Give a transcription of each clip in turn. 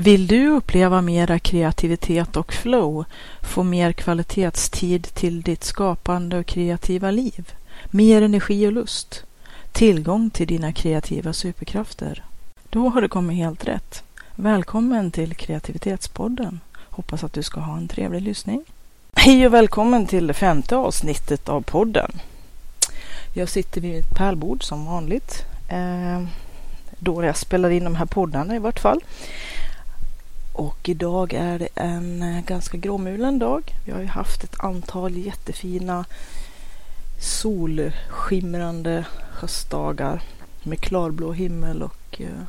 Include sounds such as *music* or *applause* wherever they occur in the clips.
Vill du uppleva mera kreativitet och flow, få mer kvalitetstid till ditt skapande och kreativa liv, mer energi och lust, tillgång till dina kreativa superkrafter? Då har du kommit helt rätt. Välkommen till Kreativitetspodden. Hoppas att du ska ha en trevlig lyssning. Hej och välkommen till det femte avsnittet av podden. Jag sitter vid mitt pärlbord som vanligt. Eh, då jag spelar in de här poddarna i vart fall. Och idag är det en eh, ganska gråmulen dag. Vi har ju haft ett antal jättefina solskimrande höstdagar med klarblå himmel och eh,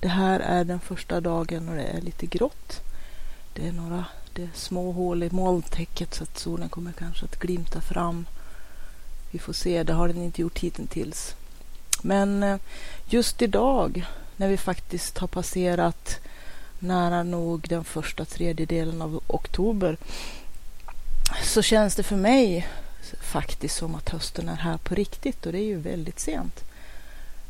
det här är den första dagen och det är lite grått. Det är några det är små hål i molntäcket så att solen kommer kanske att glimta fram. Vi får se, det har den inte gjort hittills. Men eh, just idag när vi faktiskt har passerat nära nog den första tredjedelen av oktober så känns det för mig faktiskt som att hösten är här på riktigt och det är ju väldigt sent.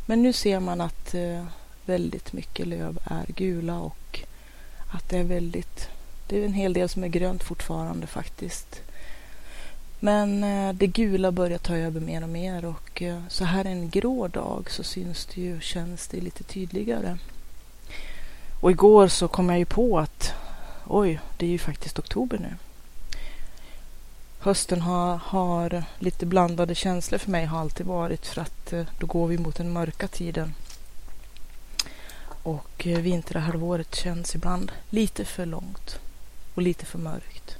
Men nu ser man att eh, väldigt mycket löv är gula och att det är väldigt, det är en hel del som är grönt fortfarande faktiskt. Men eh, det gula börjar ta över mer och mer och eh, så här en grå dag så syns det ju, känns det lite tydligare. Och igår så kom jag ju på att oj, det är ju faktiskt oktober nu. Hösten har, har lite blandade känslor för mig, har alltid varit för att eh, då går vi mot den mörka tiden. Och eh, vinterhalvåret känns ibland lite för långt och lite för mörkt.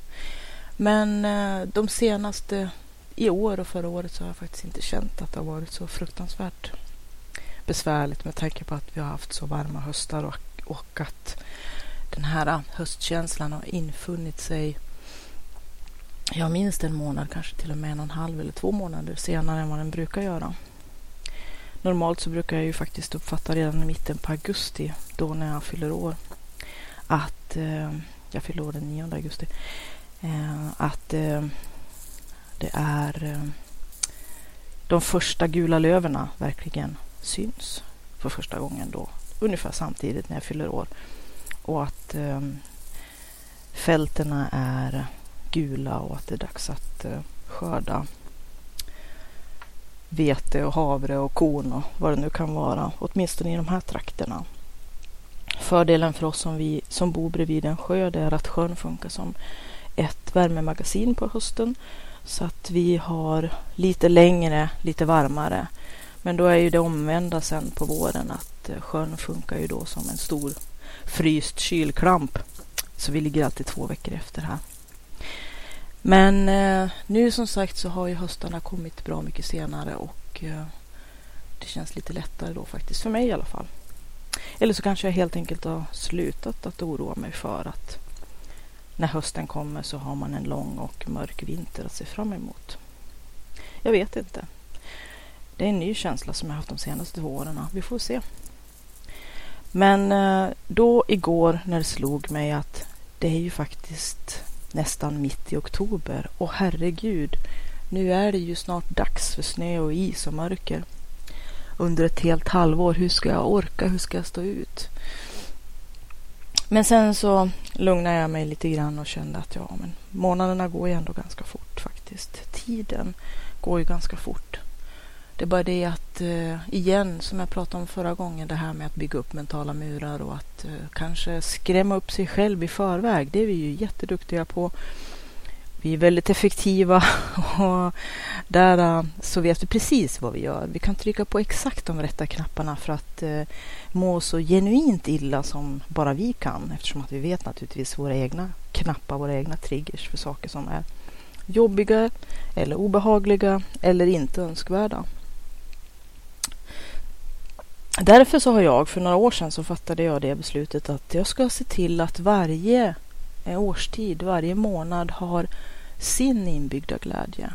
Men eh, de senaste, i år och förra året så har jag faktiskt inte känt att det har varit så fruktansvärt besvärligt med tanke på att vi har haft så varma höstar och och att den här äh, höstkänslan har infunnit sig jag minns en månad, kanske till och med en och en halv eller två månader senare än vad den brukar göra. Normalt så brukar jag ju faktiskt uppfatta redan i mitten på augusti, då när jag fyller år, att eh, jag fyller år den 9 augusti, eh, att eh, det är eh, de första gula löven verkligen syns för första gången då ungefär samtidigt när jag fyller år. Och att eh, fälterna är gula och att det är dags att eh, skörda vete och havre och korn och vad det nu kan vara, åtminstone i de här trakterna. Fördelen för oss som, vi, som bor bredvid en sjö det är att sjön funkar som ett värmemagasin på hösten så att vi har lite längre, lite varmare men då är ju det omvända sen på våren att Eh, sjön funkar ju då som en stor fryst kylklamp. Så vi ligger alltid två veckor efter här. Men eh, nu som sagt så har ju höstarna kommit bra mycket senare och eh, det känns lite lättare då faktiskt, för mig i alla fall. Eller så kanske jag helt enkelt har slutat att oroa mig för att när hösten kommer så har man en lång och mörk vinter att se fram emot. Jag vet inte. Det är en ny känsla som jag haft de senaste två åren. Vi får se. Men eh, då igår när det slog mig att det är ju faktiskt nästan mitt i oktober och herregud, nu är det ju snart dags för snö och is och mörker. Under ett helt halvår, hur ska jag orka, hur ska jag stå ut? Men sen så lugnade jag mig lite grann och kände att ja, men månaderna går ju ändå ganska fort faktiskt. Tiden går ju ganska fort. Det är bara det att, Eh, igen, som jag pratade om förra gången, det här med att bygga upp mentala murar och att eh, kanske skrämma upp sig själv i förväg. Det är vi ju jätteduktiga på. Vi är väldigt effektiva *laughs* och där eh, så vet vi precis vad vi gör. Vi kan trycka på exakt de rätta knapparna för att må så genuint illa som bara vi kan eftersom att vi vet naturligtvis våra egna knappar, våra egna triggers för saker som är jobbiga eller obehagliga eller inte önskvärda. Därför så har jag för några år sedan så fattade jag det beslutet att jag ska se till att varje eh, årstid, varje månad har sin inbyggda glädje.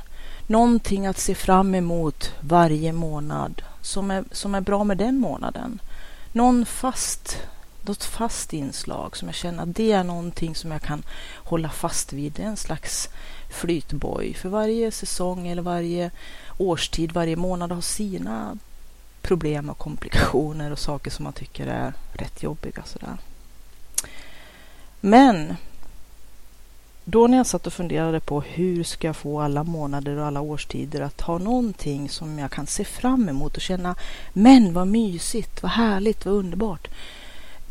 någonting att se fram emot varje månad som är, som är bra med den månaden. Någon fast, något fast inslag som jag känner att det är någonting som jag kan hålla fast vid. Det är en slags flytboj. För varje säsong eller varje årstid, varje månad har sina problem och komplikationer och saker som man tycker är rätt jobbiga. Sådär. Men då när jag satt och funderade på hur ska jag få alla månader och alla årstider att ha någonting som jag kan se fram emot och känna men vad mysigt, vad härligt, vad underbart.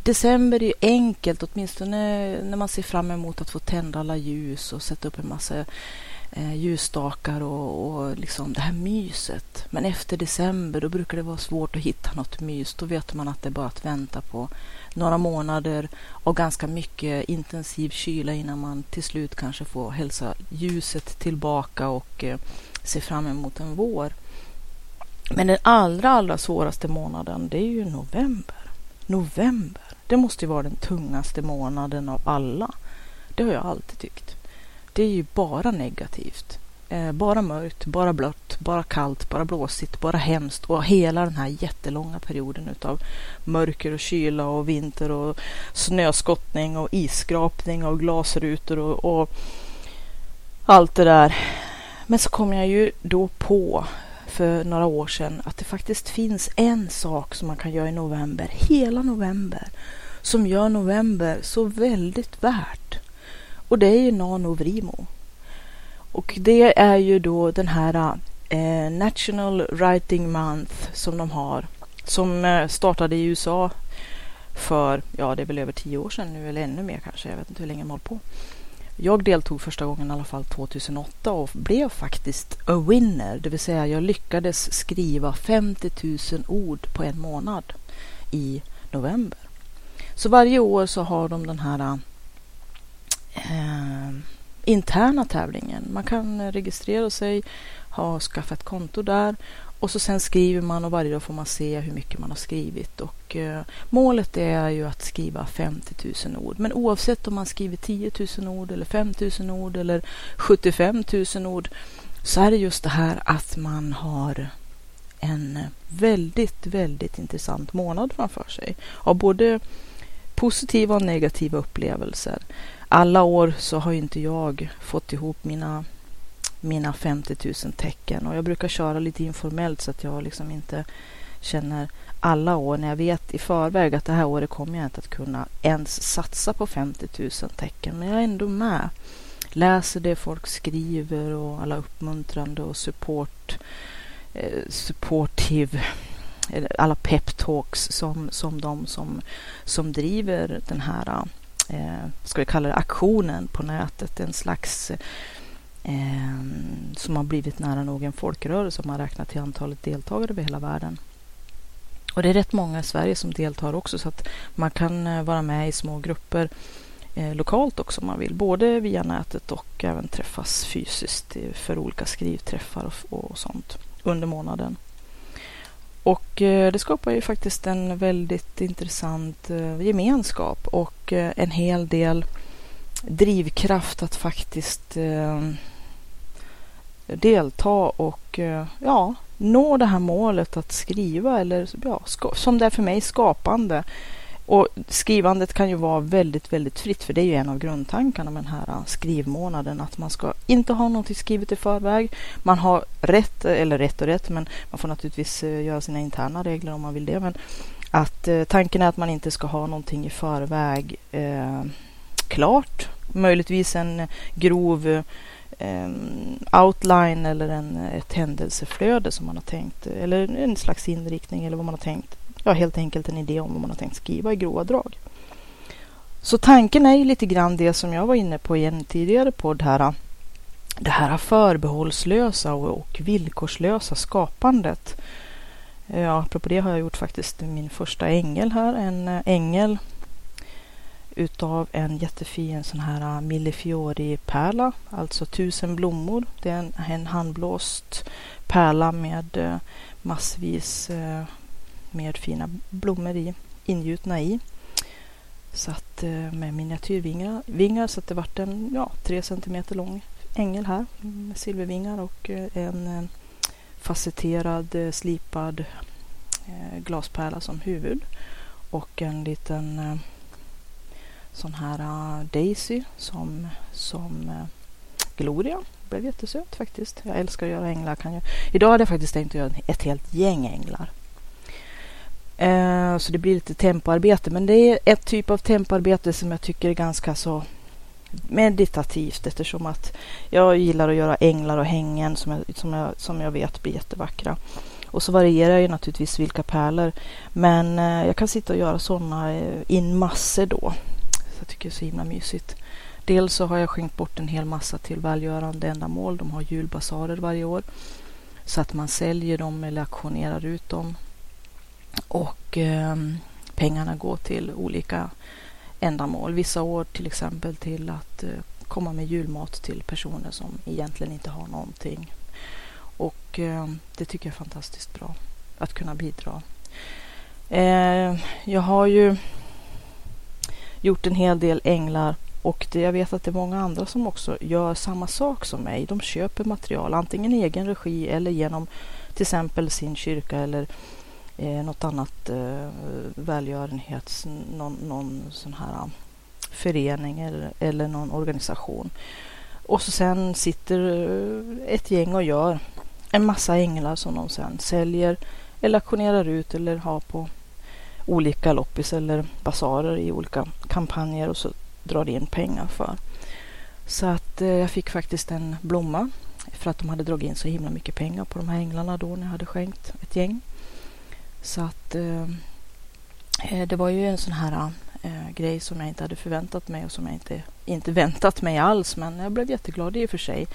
December är ju enkelt, åtminstone när man ser fram emot att få tända alla ljus och sätta upp en massa eh, ljusstakar och, och liksom det här myset. Men efter december då brukar det vara svårt att hitta något mys. Då vet man att det är bara att vänta på några månader och ganska mycket intensiv kyla innan man till slut kanske får hälsa ljuset tillbaka och eh, se fram emot en vår. Men den allra, allra svåraste månaden, det är ju november. November, det måste ju vara den tungaste månaden av alla. Det har jag alltid tyckt. Det är ju bara negativt. Eh, bara mörkt, bara blött, bara kallt, bara blåsigt, bara hemskt och hela den här jättelånga perioden utav mörker och kyla och vinter och snöskottning och isskrapning och glasrutor och, och allt det där. Men så kom jag ju då på för några år sedan att det faktiskt finns en sak som man kan göra i november, hela november, som gör november så väldigt värt. Och det är ju Nano Vrimo. Och det är ju då den här eh, National Writing Month som de har. Som eh, startade i USA för, ja det är väl över tio år sedan nu eller ännu mer kanske. Jag vet inte hur länge de håller på. Jag deltog första gången i alla fall 2008 och blev faktiskt a winner. Det vill säga jag lyckades skriva 50 000 ord på en månad i november. Så varje år så har de den här eh, interna tävlingen. Man kan registrera sig, ha skaffat konto där och så sen skriver man och varje dag får man se hur mycket man har skrivit. Och eh, målet är ju att skriva 50 000 ord. Men oavsett om man skriver 10 000 ord eller 5 000 ord eller 75 000 ord så är det just det här att man har en väldigt, väldigt intressant månad framför sig. Av både positiva och negativa upplevelser alla år så har inte jag fått ihop mina, mina 50 000 tecken och jag brukar köra lite informellt så att jag liksom inte känner alla år när jag vet i förväg att det här året kommer jag inte att kunna ens satsa på 50 000 tecken. Men jag är ändå med. Läser det folk skriver och alla uppmuntrande och support, eh, supportive alla peptalks som, som de som, som driver den här eh, ska vi kalla det aktionen på nätet, en slags eh, som har blivit nära nog en folkrörelse om man räknar till antalet deltagare över hela världen. Och det är rätt många i Sverige som deltar också så att man kan eh, vara med i små grupper eh, lokalt också om man vill, både via nätet och även träffas fysiskt för olika skrivträffar och, och sånt under månaden. Och eh, det skapar ju faktiskt en väldigt intressant eh, gemenskap och eh, en hel del drivkraft att faktiskt delta och ja, nå det här målet att skriva eller ja, som det är för mig skapande och skrivandet kan ju vara väldigt, väldigt fritt, för det är ju en av grundtankarna med den här äh, skrivmånaden, att man ska inte ha någonting skrivet i förväg. Man har rätt, äh, eller rätt och rätt, men man får naturligtvis äh, göra sina interna regler om man vill det. Men att eh, tanken är att man inte ska ha någonting i förväg eh, klart. Möjligtvis en grov outline eller en, ett händelseflöde som man har tänkt, eller en slags inriktning eller vad man har tänkt ja, helt enkelt en idé om vad man har tänkt skriva i grova drag. Så tanken är ju lite grann det som jag var inne på i en tidigare podd här. Det här förbehållslösa och, villkorslösa skapandet. Eh, ja, apropå det har jag gjort faktiskt min första ängel här. En eh, ängel utav en jättefin sån här eh, Millefiori-pärla, alltså tusen blommor. Det är en, en handblåst pärla med massvis med fina blommor i, ingjutna i. Så att, eh, med miniatyrvingar vingar, så att det vart en ja, tre centimeter lång ängel här med silvervingar och eh, en eh, facetterad slipad glaspärla som huvud och en liten sån här Daisy som, som Gloria. Blev jättesöt faktiskt. Jag älskar att göra änglar. Kan jag. Idag hade jag faktiskt tänkt att göra ett helt gäng änglar. Eh, så det blir lite tempoarbete. Men det är ett typ av tempoarbete som jag tycker är ganska så meditativt eftersom att jag gillar att göra änglar och hängen som jag, som jag, som jag vet blir jättevackra. Och så varierar ju naturligtvis vilka pärlor. Men eh, jag kan sitta och göra sådana eh, in massor då. Så jag tycker det är så himla mysigt. Dels så har jag skänkt bort en hel massa till välgörande ändamål. De har julbasarer varje år. Så att man säljer dem eller auktionerar ut dem. Och eh, pengarna går till olika ändamål. Vissa år till exempel till att eh, komma med julmat till personer som egentligen inte har någonting. Och eh, det tycker jag är fantastiskt bra att kunna bidra. Eh, jag har ju gjort en hel del änglar och det, jag vet att det är många andra som också gör samma sak som mig. De köper material, antingen i egen regi eller genom till exempel sin kyrka eller eh, något annat eh, välgörenhets, någon, någon sån här um, förening eller, eller någon organisation. Och så sen sitter eh, ett gäng och gör en massa änglar som de sen säljer eller auktionerar ut eller har på olika loppis eller basarer i olika kampanjer och så drar in pengar för. Så att eh, jag fick faktiskt en blomma för att de hade dragit in så himla mycket pengar på de här änglarna då när jag hade skänkt ett gäng. Så att eh, eh, det var ju en sån här eh, grej som jag inte hade förväntat mig och som jag inte, inte *laughs* väntat mig alls. Men jag blev jätteglad i och för sig.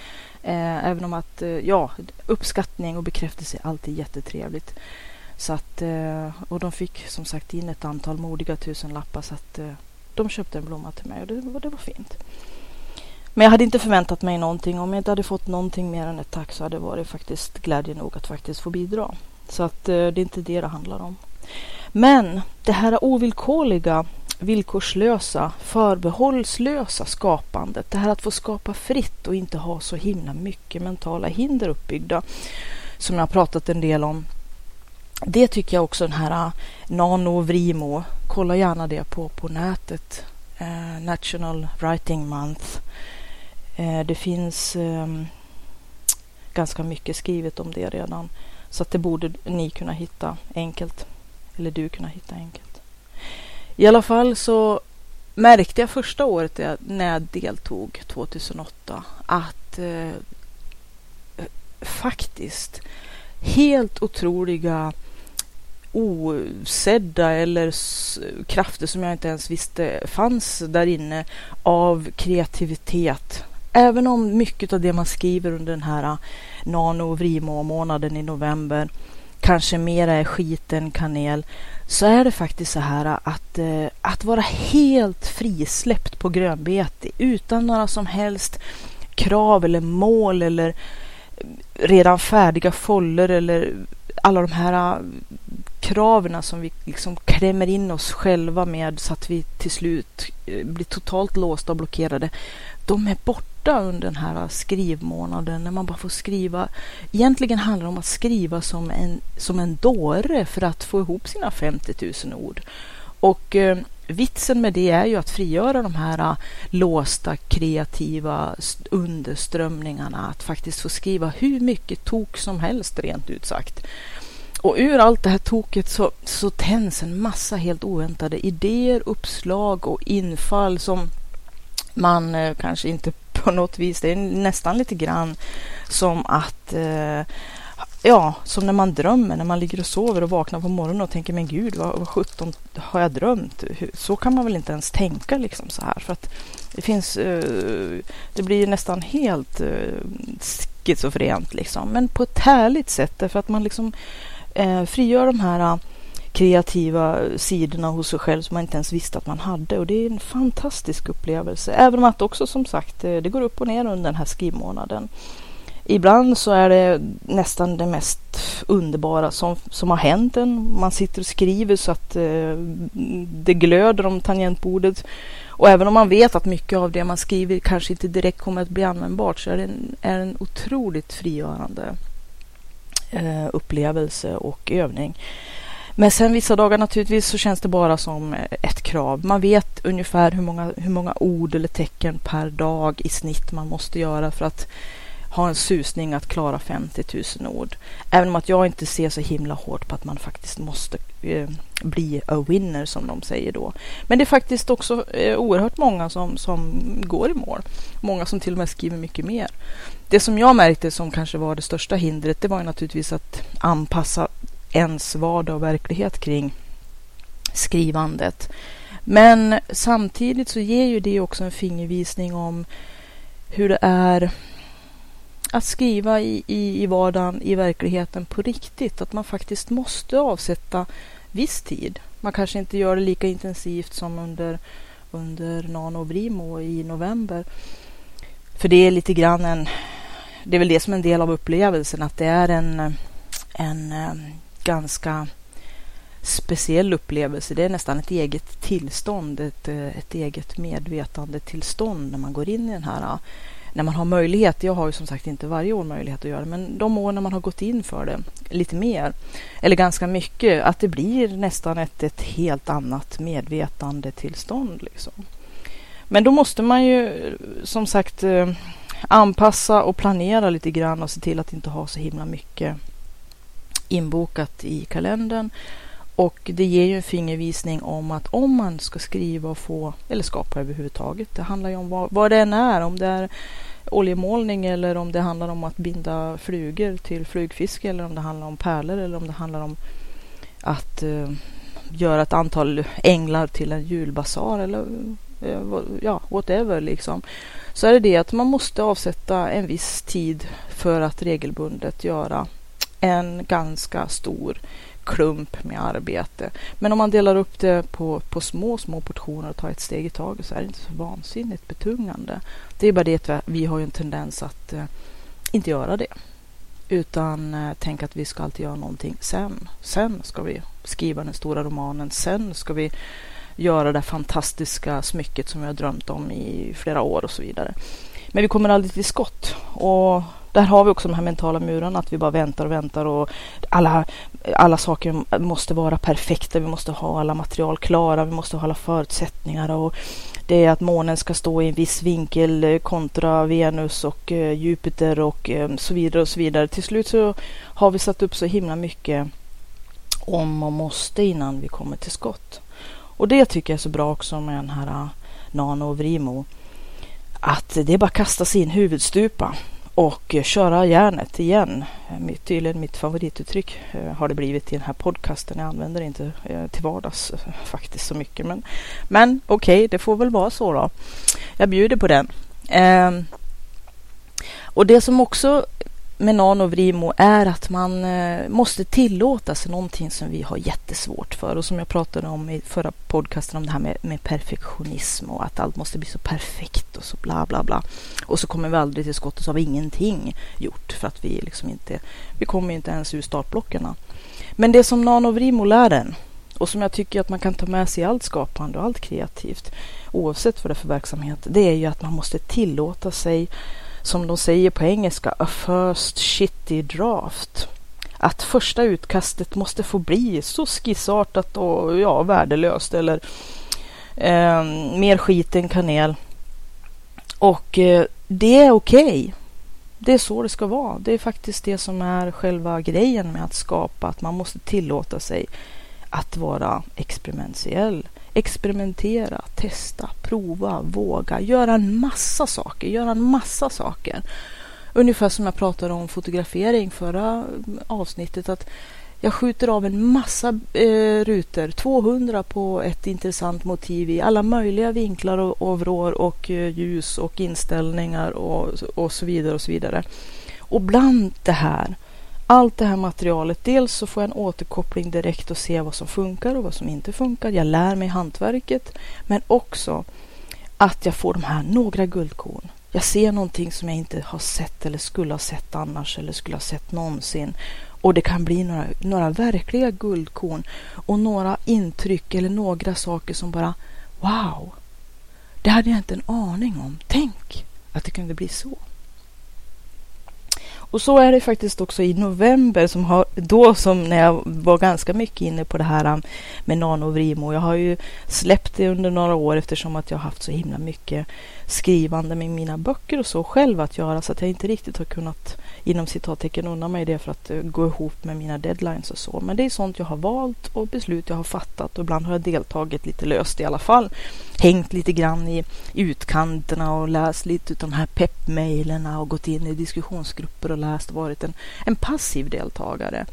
Eh, även om att, eh, ja, uppskattning och bekräftelse är alltid jättetrevligt. Så att, eh, och de fick som sagt in ett antal modiga tusenlappar så att eh, de köpte en blomma till mig och det, det var fint. Men jag hade inte förväntat mig någonting. Om jag inte hade fått någonting mer än ett tack så hade det varit faktiskt glädje nog att faktiskt få bidra. Så att eh, det är inte det det handlar om. Men det här ovillkorliga, villkorslösa, förbehållslösa skapandet. Det här att få skapa fritt och inte ha så himla mycket mentala hinder uppbyggda. Som jag har pratat en del om. Det tycker jag också den här eh, Nano Vrimo. Kolla gärna det på, på nätet. Eh, National Writing Month. Eh, det finns eh, ganska mycket skrivet om det redan. Så att det borde ni kunna hitta enkelt. Eller du kunna hitta enkelt. I alla fall så märkte jag första året när jag deltog 2008 att eh, faktiskt helt otroliga osedda eller krafter som jag inte ens visste fanns där inne av kreativitet. Även om mycket av det man skriver under den här äh, nano och vrimo-månaden i november kanske mera är skit än kanel så är det faktiskt så här äh, att, äh, att vara helt frisläppt på grönbete utan några som helst krav eller mål eller redan färdiga foller eller alla de här kraven som vi liksom klämmer in oss själva med så att vi till slut blir totalt låsta och blockerade. De är borta under den här skrivmånaden när man bara får skriva. Egentligen handlar det om att skriva som en, som en dåre för att få ihop sina 50 000 ord. Och eh, vitsen med det är ju att frigöra de här eh, låsta kreativa underströmningarna. Att faktiskt få skriva hur mycket tok som helst rent ut sagt. Och ur allt det här toket så, så tänds en massa helt oväntade idéer, uppslag och infall som man eh, kanske inte på något vis, det är nästan lite grann som att eh, Ja, som när man drömmer, när man ligger och sover och vaknar på morgonen och tänker men gud, vad, vad sjutton har jag drömt? Så kan man väl inte ens tänka liksom så här. För att det finns, eh, det blir nästan helt eh, schizofrent liksom. Men på ett härligt sätt därför att man liksom eh, frigör de här kreativa sidorna hos sig själv som man inte ens visste att man hade. Och det är en fantastisk upplevelse. Även om att också som sagt eh, det går upp och ner under den här skrivmånaden. Ibland så är det nästan det mest underbara som, som har hänt en. Man sitter och skriver så att eh, det glöder om tangentbordet. Och även om man vet att mycket av det man skriver kanske inte direkt kommer att bli användbart så är det en, är en otroligt frigörande eh, upplevelse och övning. Men sen vissa dagar naturligtvis så känns det bara som eh, ett krav. Man vet ungefär hur många, hur många ord eller tecken per dag i snitt man måste göra för att ha en susning att klara 50 000 ord. Även om att jag inte ser så himla hårt på att man faktiskt måste eh, bli a winner som de säger då. Men det är faktiskt också eh, oerhört många som, som går i mål. Många som till och med skriver mycket mer. Det som jag märkte som kanske var det största hindret det var ju naturligtvis att anpassa ens vardag och verklighet kring skrivandet. Men samtidigt så ger ju det också en fingervisning om hur det är att skriva i, i, i vardagen, i verkligheten på riktigt. Att man faktiskt måste avsätta viss tid. Man kanske inte gör det lika intensivt som under, under Nano Brimo i november. För det är lite grann en, det är väl det som är en del av upplevelsen, att det är en, en eh, ganska speciell upplevelse. Det är nästan ett eget tillstånd, ett, eh, ett eget medvetande tillstånd när man går in i den här eh, när man har möjlighet, jag har ju som sagt inte varje år möjlighet att göra det, men de år när man har gått in för det lite mer, eller ganska mycket, att det blir nästan ett, ett helt annat medvetande tillstånd. Liksom. Men då måste man ju som sagt eh, anpassa och planera lite grann och se till att inte ha så himla mycket inbokat i kalendern. Och det ger ju en fingervisning om att om man ska skriva och få, eller skapa överhuvudtaget, det handlar ju om vad, vad det än är, om det är oljemålning eller om det handlar om att binda flugor till flugfiske eller om det handlar om pärlor eller om det handlar om att uh, göra ett antal änglar till en julbasar eller uh, ja, whatever liksom. Så är det det att man måste avsätta en viss tid för att regelbundet göra en ganska stor klump med arbete. Men om man delar upp det på, på små, små portioner och tar ett steg i taget så är det inte så vansinnigt betungande. Det är bara det att vi har en tendens att eh, inte göra det. Utan eh, tänka att vi ska alltid göra någonting sen. Sen ska vi skriva den stora romanen. Sen ska vi göra det fantastiska smycket som vi har drömt om i flera år och så vidare. Men vi kommer aldrig till skott. Och där har vi också de här mentala murarna, att vi bara väntar och väntar och alla, alla saker måste vara perfekta. Vi måste ha alla material klara, vi måste ha alla förutsättningar och det är att månen ska stå i en viss vinkel kontra Venus och eh, Jupiter och eh, så vidare och så vidare. Till slut så har vi satt upp så himla mycket om och måste innan vi kommer till skott. Och det tycker jag är så bra också med den här eh, Nano och Vrimo. Att det är bara att kasta sig in huvudstupa och köra järnet igen. Tydligen mitt favorituttryck eh, har det blivit i den här podcasten. Jag använder det inte eh, till vardags eh, faktiskt så mycket. Men, men okej, okay, det får väl vara så då. Jag bjuder på den. Ehm, och det som också med nanovrimo är att man eh, måste tillåta sig någonting som vi har jättesvårt för och som jag pratade om i förra podcasten om det här med, med, perfektionism och att allt måste bli så perfekt och så bla bla bla. Och så kommer vi aldrig till skott och så har vi ingenting gjort för att vi liksom inte, vi kommer inte ens ur startblocken. Men det som nanovrimo lär en och som jag tycker att man kan ta med sig i allt skapande och allt kreativt oavsett vad det är för verksamhet, det är ju att man måste tillåta sig som de säger på engelska, a first shitty draft. Att första utkastet måste få bli så skissartat och ja, värdelöst eller eh, mer skit än kanel. Och eh, det är okej. Okay. Det är så det ska vara. Det är faktiskt det som är själva grejen med att skapa, att man måste tillåta sig att vara experimentell experimentera, testa, prova, våga, göra en massa saker, göra en massa saker. Ungefär som jag pratade om fotografering förra mm, avsnittet, att jag skjuter av en massa eh, rutor, 200 på ett intressant motiv i alla möjliga vinklar och, och vrår och eh, ljus och inställningar och, och så vidare och så vidare. Och bland det här allt det här materialet. Dels så får jag en återkoppling direkt och ser vad som funkar och vad som inte funkar. Jag lär mig hantverket, men också att jag får de här några guldkorn. Jag ser någonting som jag inte har sett eller skulle ha sett annars eller skulle ha sett någonsin. Och det kan bli några, några verkliga guldkorn och några intryck eller några saker som bara wow. Det hade jag inte en aning om. Tänk att det kunde bli så. Och så är det faktiskt också i november, som har, då som när jag var ganska mycket inne på det här um, med nanovrimo. Jag har ju släppt det under några år eftersom att jag har haft så himla mycket skrivande med mina böcker och så själv att göra så att jag inte riktigt har kunnat inom citattecken unna mig det för att eh, gå ihop med mina deadlines och så. Men det är sånt jag har valt och beslut jag har fattat och ibland har jag deltagit lite löst i alla fall. Hängt lite grann i utkanterna och läst lite av de här peppmejlerna och gått in i diskussionsgrupper och läst och varit en, en passiv deltagare.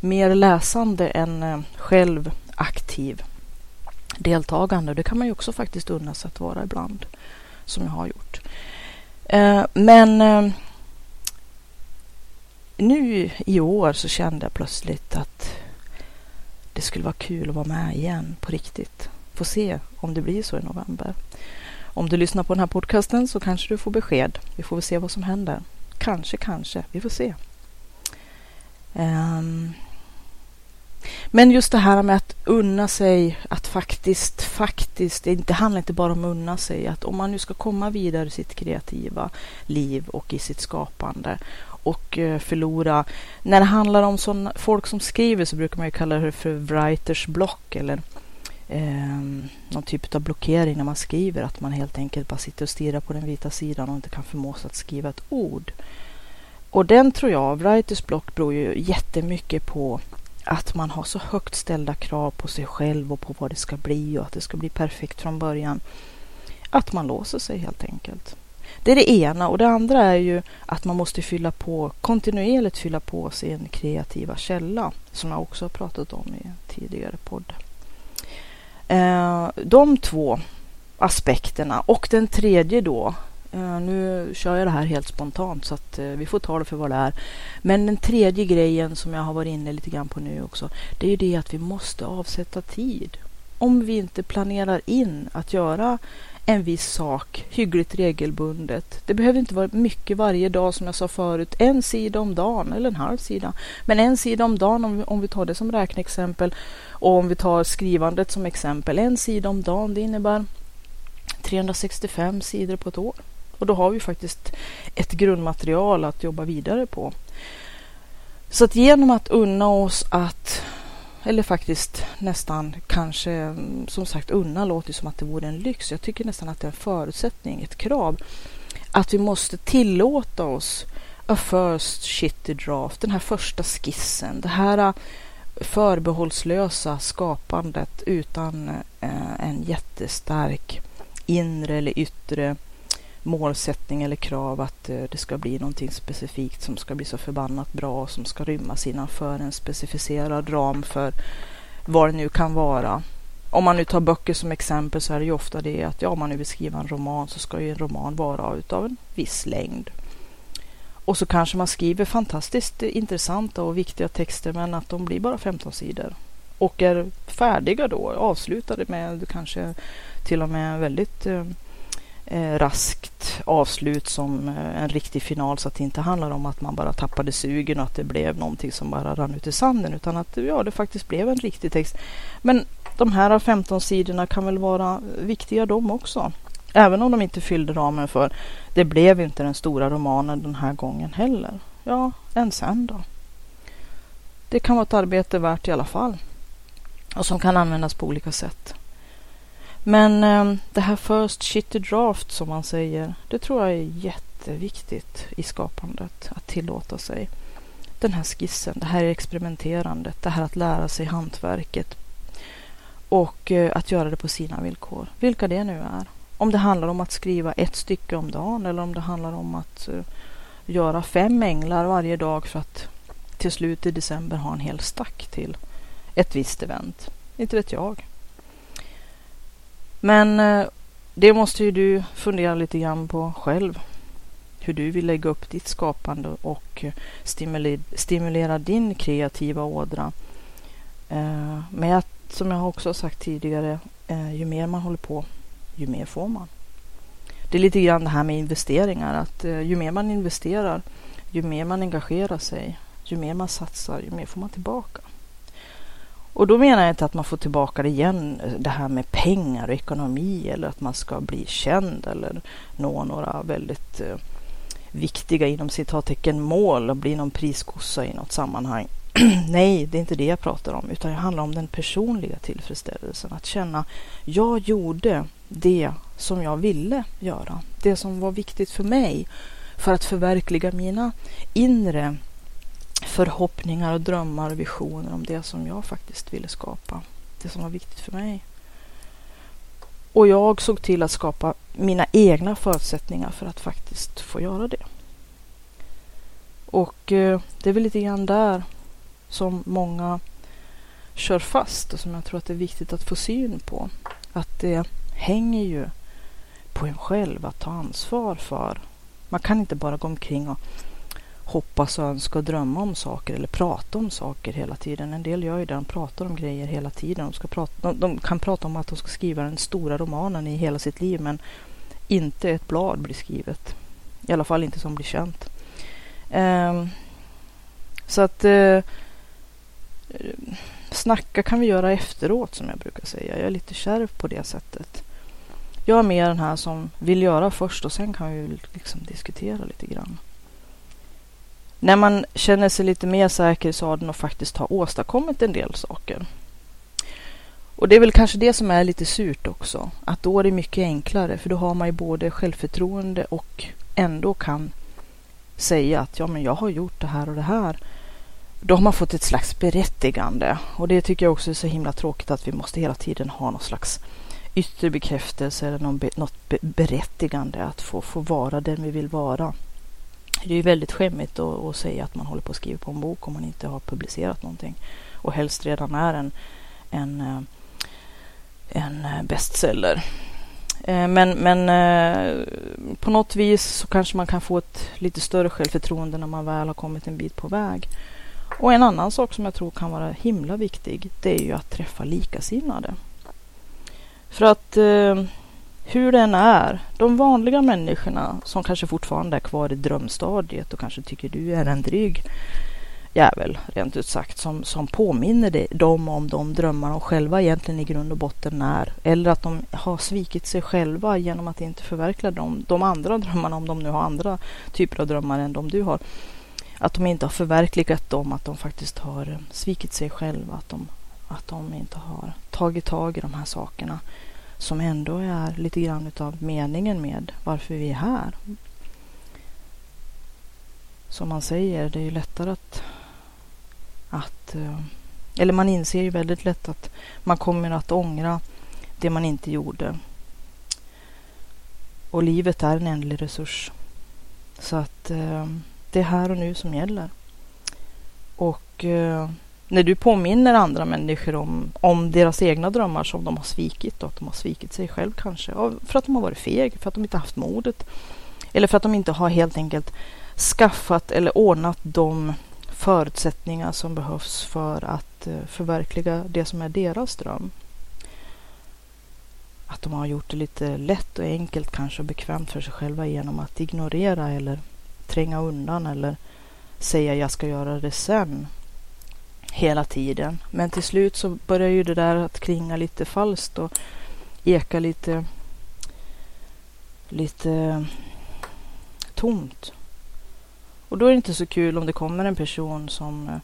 Mer läsande än eh, själv aktiv deltagande. Det kan man ju också faktiskt unna sig att vara ibland som jag har gjort. Eh, men nu i år så kände jag plötsligt att det skulle vara kul att vara med igen på riktigt. Få se om det blir så i november. Om du lyssnar på den här podcasten så kanske du får besked. Vi får väl se vad som händer. Kanske, kanske. Vi får se. Um, men just det här med att unna sig, att faktiskt, faktiskt, det handlar inte bara om att unna sig, att om man nu ska komma vidare i sitt kreativa liv och i sitt skapande och eh, förlora. När det handlar om sån, folk som skriver så brukar man ju kalla det för writers block eller eh, någon typ av blockering när man skriver, att man helt enkelt bara sitter och stirrar på den vita sidan och inte kan förmås att skriva ett ord. Och den tror jag, writers block beror ju jättemycket på att man har så högt ställda krav på sig själv och på vad det ska bli och att det ska bli perfekt från början. Att man låser sig helt enkelt. Det är det ena och det andra är ju att man måste fylla på kontinuerligt fylla på sin kreativa källa som jag också har pratat om i tidigare podd. Eh, de två aspekterna och den tredje då eh, nu kör jag det här helt spontant så att eh, vi får ta det för vad det är. Men den tredje grejen som jag har varit inne lite grann på nu också. Det är ju det att vi måste avsätta tid. Om vi inte planerar in att göra en viss sak hyggligt regelbundet. Det behöver inte vara mycket varje dag som jag sa förut. En sida om dagen eller en halv sida. Men en sida om dagen om vi, om vi tar det som räkneexempel. Och om vi tar skrivandet som exempel. En sida om dagen det innebär 365 sidor på ett år. Och då har vi faktiskt ett grundmaterial att jobba vidare på. Så att genom att unna oss att, eller faktiskt nästan kanske, mm, som sagt unna låter som att det vore en lyx. Jag tycker nästan att det är en förutsättning, ett krav. Att vi måste tillåta oss a first shitty draft, den här första skissen, det här äh, förbehållslösa skapandet utan äh, en jättestark inre eller yttre målsättning eller krav att eh, det ska bli någonting specifikt som ska bli så förbannat bra och som ska rymmas innanför en specificerad ram för vad det nu kan vara. Om man nu tar böcker som exempel så är det ju ofta det att ja, om man nu vill skriva en roman så ska ju en roman vara utav en viss längd. Och så kanske man skriver fantastiskt intressanta och viktiga texter men att de blir bara 15 sidor och är färdiga då, avslutade med kanske till och med väldigt eh, Eh, raskt avslut som eh, en riktig final så att det inte handlar om att man bara tappade sugen och att det blev någonting som bara rann ut i sanden utan att ja, det faktiskt blev en riktig text. Men de här 15 sidorna kan väl vara viktiga de också. Även om de inte fyllde ramen för det blev inte den stora romanen den här gången heller. Ja, än sen då. Det kan vara ett arbete värt i alla fall och som kan användas på olika sätt. Men eh, det här first shit draft som man säger, det tror jag är jätteviktigt i skapandet. Att tillåta sig den här skissen, det här experimenterandet, det här att lära sig hantverket och eh, att göra det på sina villkor, vilka det nu är. Om det handlar om att skriva ett stycke om dagen eller om det handlar om att eh, göra fem änglar varje dag för att till slut i december ha en hel stack till ett visst event. Inte vet jag. Men eh, det måste ju du fundera lite grann på själv. Hur du vill lägga upp ditt skapande och eh, stimulera, din kreativa ådra. Eh, Men som jag också sagt tidigare, ju mer man håller på ju mer får man. Det är lite grann det här med investeringar, att ju mer man investerar, ju mer man engagerar sig, ju mer man satsar, ju mer får man tillbaka. Och då menar jag inte att man får tillbaka det igen, det här med pengar och ekonomi eller att man ska bli känd eller nå några väldigt eh, viktiga inom citattecken mål och bli någon priskossa i något sammanhang. *clears throat* Nej, det är inte det jag pratar om, utan det handlar om den personliga tillfredsställelsen. Att känna, jag gjorde det som jag ville göra. Det som var viktigt för mig för att förverkliga mina inre förhoppningar och drömmar och visioner om det som jag faktiskt ville skapa. Det som var viktigt för mig. Och jag såg till att skapa mina egna förutsättningar för att faktiskt få göra det. Och eh, det är väl lite grann där som många kör fast och som jag tror att det är viktigt att få syn på. Att det hänger ju på en själv att ta ansvar för. Man kan inte bara gå omkring och hoppas och önska och drömma om saker eller prata om saker hela tiden. En del gör ju det, de pratar om grejer hela tiden. De, ska prata, de, de kan prata om att de ska skriva den stora romanen i hela sitt liv men inte ett blad blir skrivet. I alla fall inte som blir känt. Um, så att uh, snacka kan vi göra efteråt som jag brukar säga. Jag är lite kärv på det sättet. Jag är mer den här som vill göra först och sen kan vi liksom diskutera lite grann. När man känner sig lite mer säker i sadeln och faktiskt har åstadkommit en del saker. Och det är väl kanske det som är lite surt också. Att då är det mycket enklare för då har man ju både självförtroende och ändå kan säga att ja men jag har gjort det här och det här. Då har man fått ett slags berättigande och det tycker jag också är så himla tråkigt att vi måste hela tiden ha någon slags yttre bekräftelse eller någon be, något be, berättigande att få, få vara den vi vill vara. Det är ju väldigt skämmigt att, att, säga att man håller på att skriva på en bok om man inte har publicerat någonting och helst redan är en, en, eh, en eh, bestseller. Eh, men, men på något vis så kanske man kan få ett lite större självförtroende när man väl har kommit en bit på väg. Och en annan sak som jag tror kan vara himla viktig, det är ju att träffa likasinnade. För att eh, hur den är, de vanliga människorna som kanske fortfarande är kvar i drömstadiet och kanske tycker du är en dryg jävel, rent ut sagt, som, som påminner dem om de drömmar de själva egentligen i grund och botten är. Eller att de har svikit sig själva genom att inte förverkliga dem, de andra drömmarna, om de nu har andra typer av drömmar än de du har. Att de inte har förverkligat dem, att de faktiskt har eh, svikit sig själva, att de, att de inte har tagit tag i de här sakerna som ändå är lite grann utav meningen med varför vi är här. Som man säger, det är ju lättare att, att eh, eller man inser ju väldigt lätt att man kommer att ångra det man inte gjorde. Och livet är en ändlig resurs. Så att eh, det är här och nu som gäller. Och eh, när du påminner andra människor om, om deras egna drömmar som de har svikit och att de har svikit sig själv kanske. För att de har varit feg, för att de inte haft modet. Eller för att de inte har helt enkelt skaffat eller ordnat de förutsättningar som behövs för att eh, förverkliga det som är deras dröm. Att de har gjort det lite lätt och enkelt kanske och bekvämt för sig själva genom att ignorera eller tränga undan eller säga jag ska göra det sen hela tiden. Men till slut så börjar ju det där att klinga lite falskt och eka lite, lite tomt. Och då är det inte så kul om det kommer en person som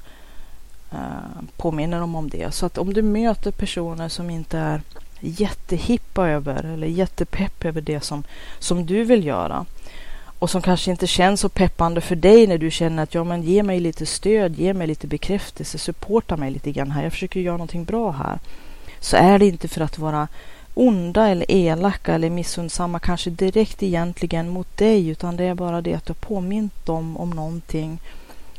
eh, påminner dem om det. Så att om du möter personer som inte är jättehippa över eller jättepepp över det som, som du vill göra och som kanske inte känns så peppande för dig när du känner att ja, men ge mig lite stöd, ge mig lite bekräftelse, supporta mig lite grann här. Jag försöker göra någonting bra här. Så är det inte för att vara onda eller elaka eller missundsamma kanske direkt egentligen mot dig, utan det är bara det att du har påmint dem om någonting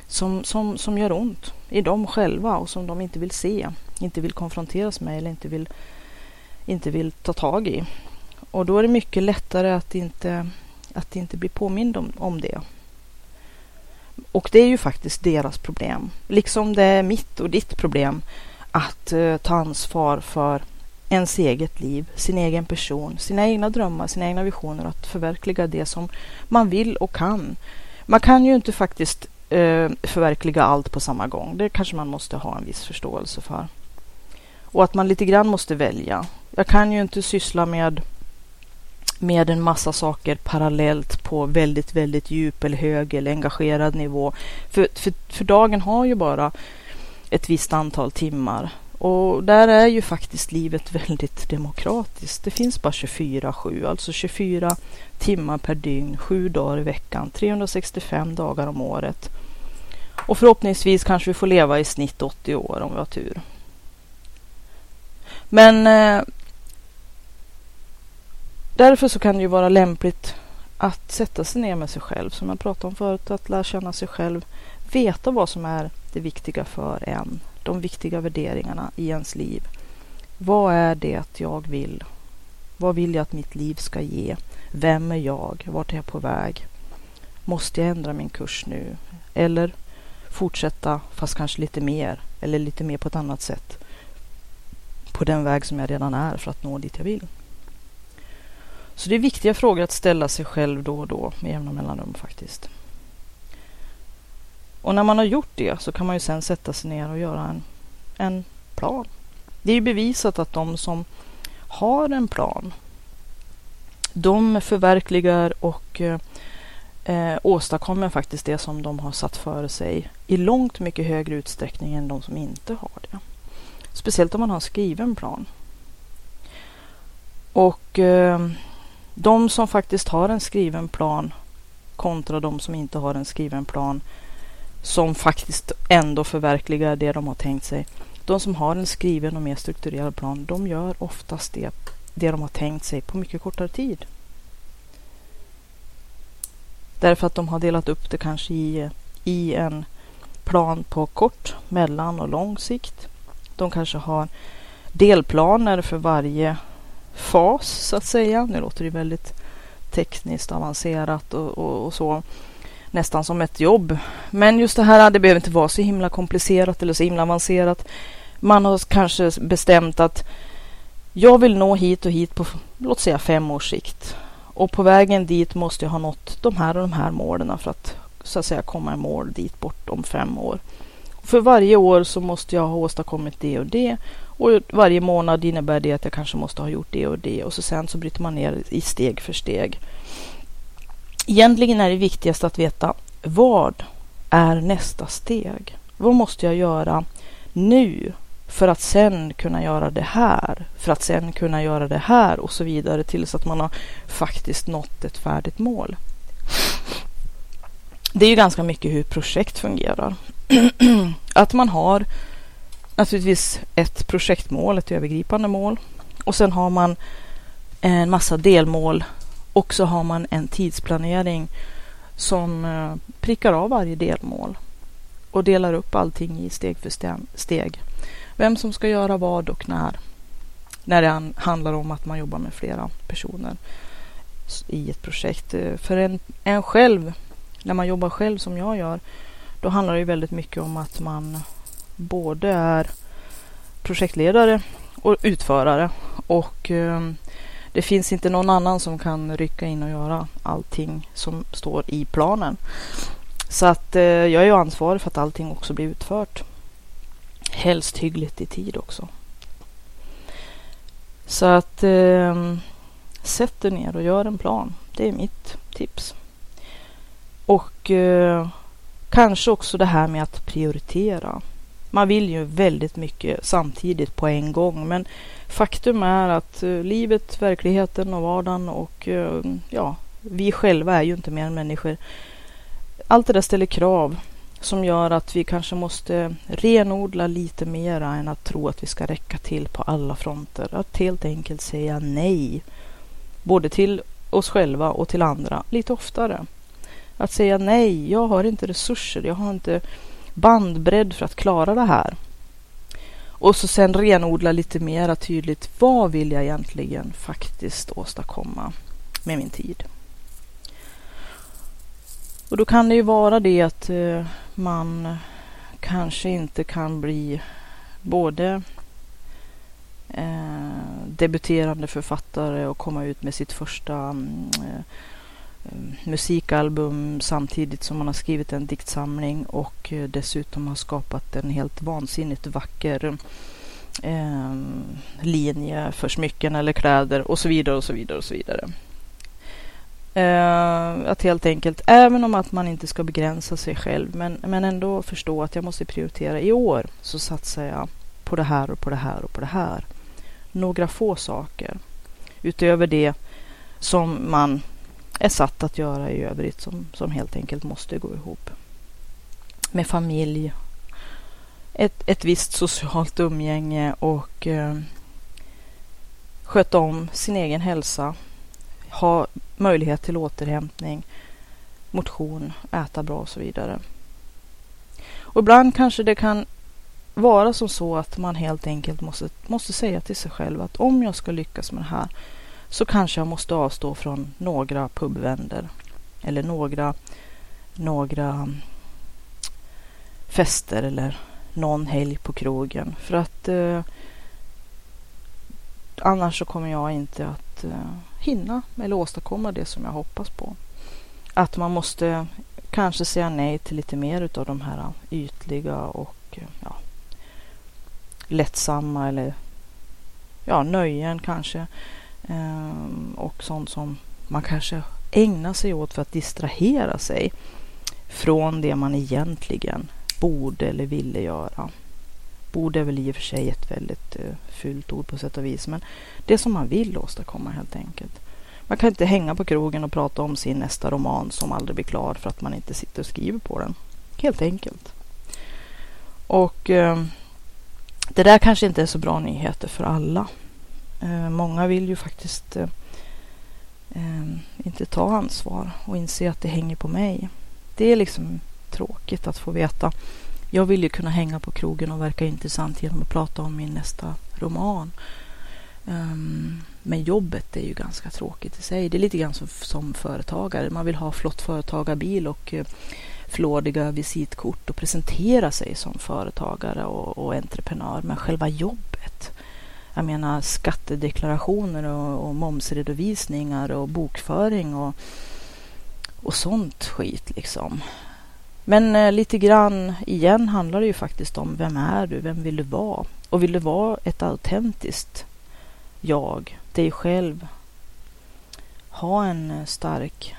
som, som, som gör ont i dem själva och som de inte vill se, inte vill konfronteras med eller inte vill, inte vill ta tag i. Och då är det mycket lättare att inte att inte bli påmind om, om det. Och det är ju faktiskt deras problem. Liksom det är mitt och ditt problem att uh, ta ansvar för ens eget liv, sin egen person, sina egna drömmar, sina egna visioner, att förverkliga det som man vill och kan. Man kan ju inte faktiskt uh, förverkliga allt på samma gång. Det kanske man måste ha en viss förståelse för. Och att man lite grann måste välja. Jag kan ju inte syssla med med en massa saker parallellt på väldigt, väldigt djup eller hög eller engagerad nivå. För, för, för dagen har ju bara ett visst antal timmar och där är ju faktiskt livet *laughs* väldigt demokratiskt. Det finns bara 24-7, alltså 24 timmar per dygn, sju dagar i veckan, 365 dagar om året. Och förhoppningsvis kanske vi får leva i snitt 80 år om vi har tur. Men eh, därför så kan det ju vara lämpligt att sätta sig ner med sig själv, som jag pratade om förut, att lära känna sig själv, veta vad som är det viktiga för en, de viktiga värderingarna i ens liv. Vad är det jag vill? Vad vill jag att mitt liv ska ge? Vem är jag? Vart är jag på väg? Måste jag ändra min kurs nu? Eller fortsätta, fast kanske lite mer, eller lite mer på ett annat sätt, på den väg som jag redan är för att nå dit jag vill? Så det är viktiga frågor att ställa sig själv då och då med jämna mellanrum faktiskt. Och när man har gjort det så kan man ju sen sätta sig ner och göra en, en plan. Det är ju bevisat att de som har en plan, de förverkligar och eh, åstadkommer faktiskt det som de har satt före sig i långt mycket högre utsträckning än de som inte har det. Speciellt om man har en skriven plan. Och eh, de som faktiskt har en skriven plan kontra de som inte har en skriven plan som faktiskt ändå förverkligar det de har tänkt sig. De som har en skriven och mer strukturerad plan, de gör oftast det, det de har tänkt sig på mycket kortare tid. Därför att de har delat upp det kanske i, i en plan på kort, mellan och lång sikt. De kanske har delplaner för varje fas så att säga. Nu låter det väldigt tekniskt avancerat och, och, och så nästan som ett jobb. Men just det här, det behöver inte vara så himla komplicerat eller så himla avancerat. Man har kanske bestämt att jag vill nå hit och hit på, låt säga fem års sikt. Och på vägen dit måste jag ha nått de här och de här målen för att så att säga komma i mål dit bort om fem år. För varje år så måste jag ha åstadkommit det och det. Och varje månad innebär det att jag kanske måste ha gjort det och det. Och så sen så bryter man ner i steg för steg. Egentligen är det viktigast att veta vad är nästa steg? Vad måste jag göra nu för att sen kunna göra det här, för att sen kunna göra det här och så vidare tills att man har faktiskt nått ett färdigt mål. Det är ju ganska mycket hur projekt fungerar. *clears throat* att man har naturligtvis ett projektmål, ett övergripande mål och sen har man en massa delmål och så har man en tidsplanering som eh, prickar av varje delmål och delar upp allting i steg för steg. Vem som ska göra vad och när. När det handlar om att man jobbar med flera personer i ett projekt. Eh, för en, en själv, när man jobbar själv som jag gör, då handlar det väldigt mycket om att man både är projektledare och utförare och eh, det finns inte någon annan som kan rycka in och göra allting som står i planen. Så att eh, jag är ju ansvarig för att allting också blir utfört. Helst hyggligt i tid också. Så att eh, sätt dig ner och gör en plan. Det är mitt tips. Och eh, kanske också det här med att prioritera. Man vill ju väldigt mycket samtidigt på en gång men faktum är att eh, livet, verkligheten och vardagen och eh, ja, vi själva är ju inte mer än människor. Allt det där ställer krav som gör att vi kanske måste renodla lite mera än att tro att vi ska räcka till på alla fronter. Att helt enkelt säga nej, både till oss själva och till andra lite oftare. Att säga nej, jag har inte resurser, jag har inte bandbredd för att klara det här. Och så sen renodla lite mera tydligt. Vad vill jag egentligen faktiskt åstadkomma med min tid? Och då kan det ju vara det att eh, man kanske inte kan bli både eh, debuterande författare och komma ut med sitt första mm, Eh, Eh, musikalbum samtidigt som man har skrivit en diktsamling och eh, dessutom har skapat en helt vansinnigt vacker eh, linje för smycken eller kläder och så vidare och så vidare och så vidare. Eh, att helt enkelt, även om att man inte ska begränsa sig själv, men, men ändå förstå att jag måste prioritera. I år så satsar jag på det här och på det här och på det här. Några få saker utöver det som man är satt att göra i övrigt som, som helt enkelt måste gå ihop. Med familj, ett, ett visst socialt umgänge och eh, sköta om sin egen hälsa. Ha möjlighet till återhämtning, motion, äta bra och så vidare. Och ibland kanske det kan vara som så att man helt enkelt måste, måste säga till sig själv att om jag ska lyckas med det här så kanske jag måste avstå från några pubvänder eller några, några fester eller någon helg på krogen. För att eh, annars så kommer jag inte att eh, hinna eller åstadkomma det som jag hoppas på. Att man måste kanske säga nej till lite mer av de här ytliga och eh, ja, lättsamma eller ja, nöjen kanske. Ehm, och sånt som man kanske ägnar sig åt för att distrahera sig från det man egentligen borde eller ville göra. Borde är väl i och för sig ett väldigt eh, fult ord på sätt och vis, men det som man vill åstadkomma helt enkelt. Man kan inte hänga på krogen och prata om sin nästa roman som aldrig blir klar för att man inte sitter och skriver på den. Helt enkelt. Och eh, det där kanske inte är så bra nyheter för alla. Eh, många vill ju faktiskt eh, eh, inte ta ansvar och inse att det hänger på mig. Det är liksom tråkigt att få veta. Jag vill ju kunna hänga på krogen och verka intressant genom att prata om min nästa roman. Ehm, men jobbet är ju ganska tråkigt i sig. Det är lite grann som, som företagare. Man vill ha flott företagarbil och uh, flådiga visitkort och presentera sig som företagare och, och entreprenör. Men själva jobbet, jag menar skattedeklarationer och, och momsredovisningar och bokföring och, och sånt skit liksom. Men eh, lite grann igen handlar det ju faktiskt om vem är du? Vem vill du vara? Och vill du vara ett autentiskt jag, dig själv? Ha en eh, stark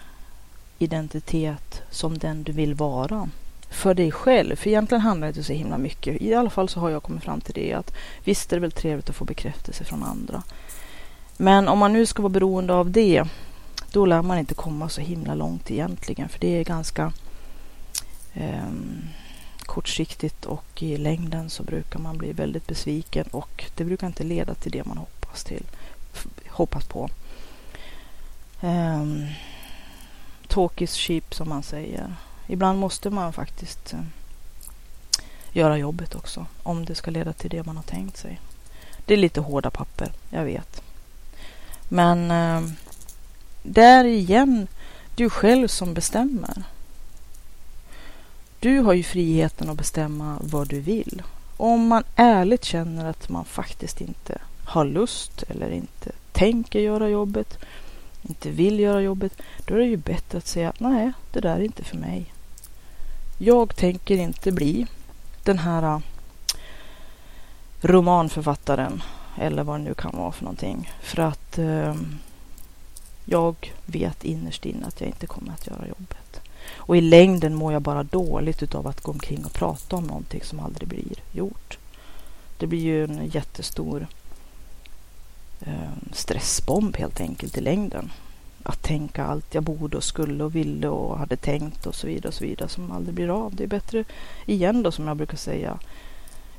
identitet som den du vill vara för dig själv. För egentligen handlar det inte så himla mycket. I alla fall så har jag kommit fram till det att visst är det väl trevligt att få bekräftelse från andra. Men om man nu ska vara beroende av det, då lär man inte komma så himla långt egentligen. För det är ganska eh, kortsiktigt och i längden så brukar man bli väldigt besviken och det brukar inte leda till det man hoppas till, hoppas på. Eh, talk is cheap som man säger. Ibland måste man faktiskt eh, göra jobbet också om det ska leda till det man har tänkt sig. Det är lite hårda papper, jag vet. Men eh, det är igen du själv som bestämmer. Du har ju friheten att bestämma vad du vill. Om man ärligt känner att man faktiskt inte har lust eller inte tänker göra jobbet, inte vill göra jobbet, då är det ju bättre att säga nej, det där är inte för mig. Jag tänker inte bli den här äh, romanförfattaren eller vad det nu kan vara för någonting. För att eh, jag vet innerst inne att jag inte kommer att göra jobbet. Och i längden mår jag bara dåligt utav att gå omkring och prata om någonting som aldrig blir gjort. Det blir ju en jättestor eh, stressbomb helt enkelt i längden. Att tänka allt jag borde och skulle och ville och hade tänkt och så vidare och så vidare som aldrig blir av. Det är bättre igen då som jag brukar säga.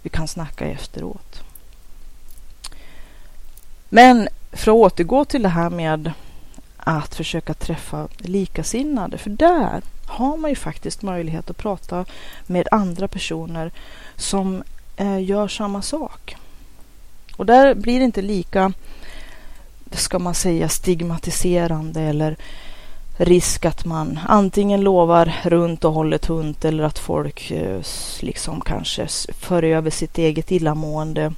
Vi kan snacka efteråt. Men för att återgå till det här med att försöka träffa likasinnade. För där har man ju faktiskt möjlighet att prata med andra personer som eh, gör samma sak. Och där blir det inte lika, ska man säga, stigmatiserande eller risk att man antingen lovar runt och håller tunt eller att folk eh, liksom kanske för över sitt eget illamående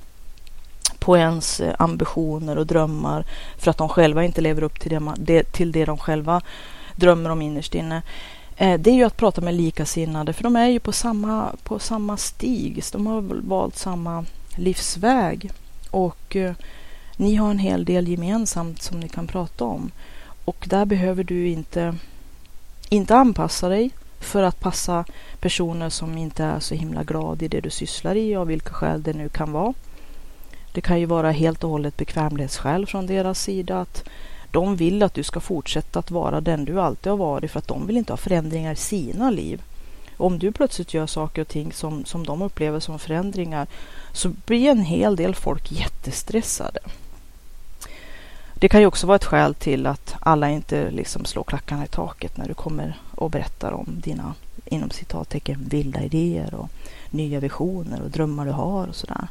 på ens eh, ambitioner och drömmar för att de själva inte lever upp till det, man, det, till det de själva drömmer om innerst inne. Eh, det är ju att prata med likasinnade, för de är ju på samma, på samma stig. De har valt samma livsväg och eh, ni har en hel del gemensamt som ni kan prata om. Och där behöver du inte, inte anpassa dig för att passa personer som inte är så himla glad i det du sysslar i av vilka skäl det nu kan vara. Det kan ju vara helt och hållet bekvämlighetsskäl från deras sida att de vill att du ska fortsätta att vara den du alltid har varit för att de vill inte ha förändringar i sina liv. Om du plötsligt gör saker och ting som, som de upplever som förändringar så blir en hel del folk jättestressade. Det kan ju också vara ett skäl till att alla inte liksom slår klackarna i taket när du kommer och berättar om dina inom citattecken vilda idéer och nya visioner och drömmar du har och sådär.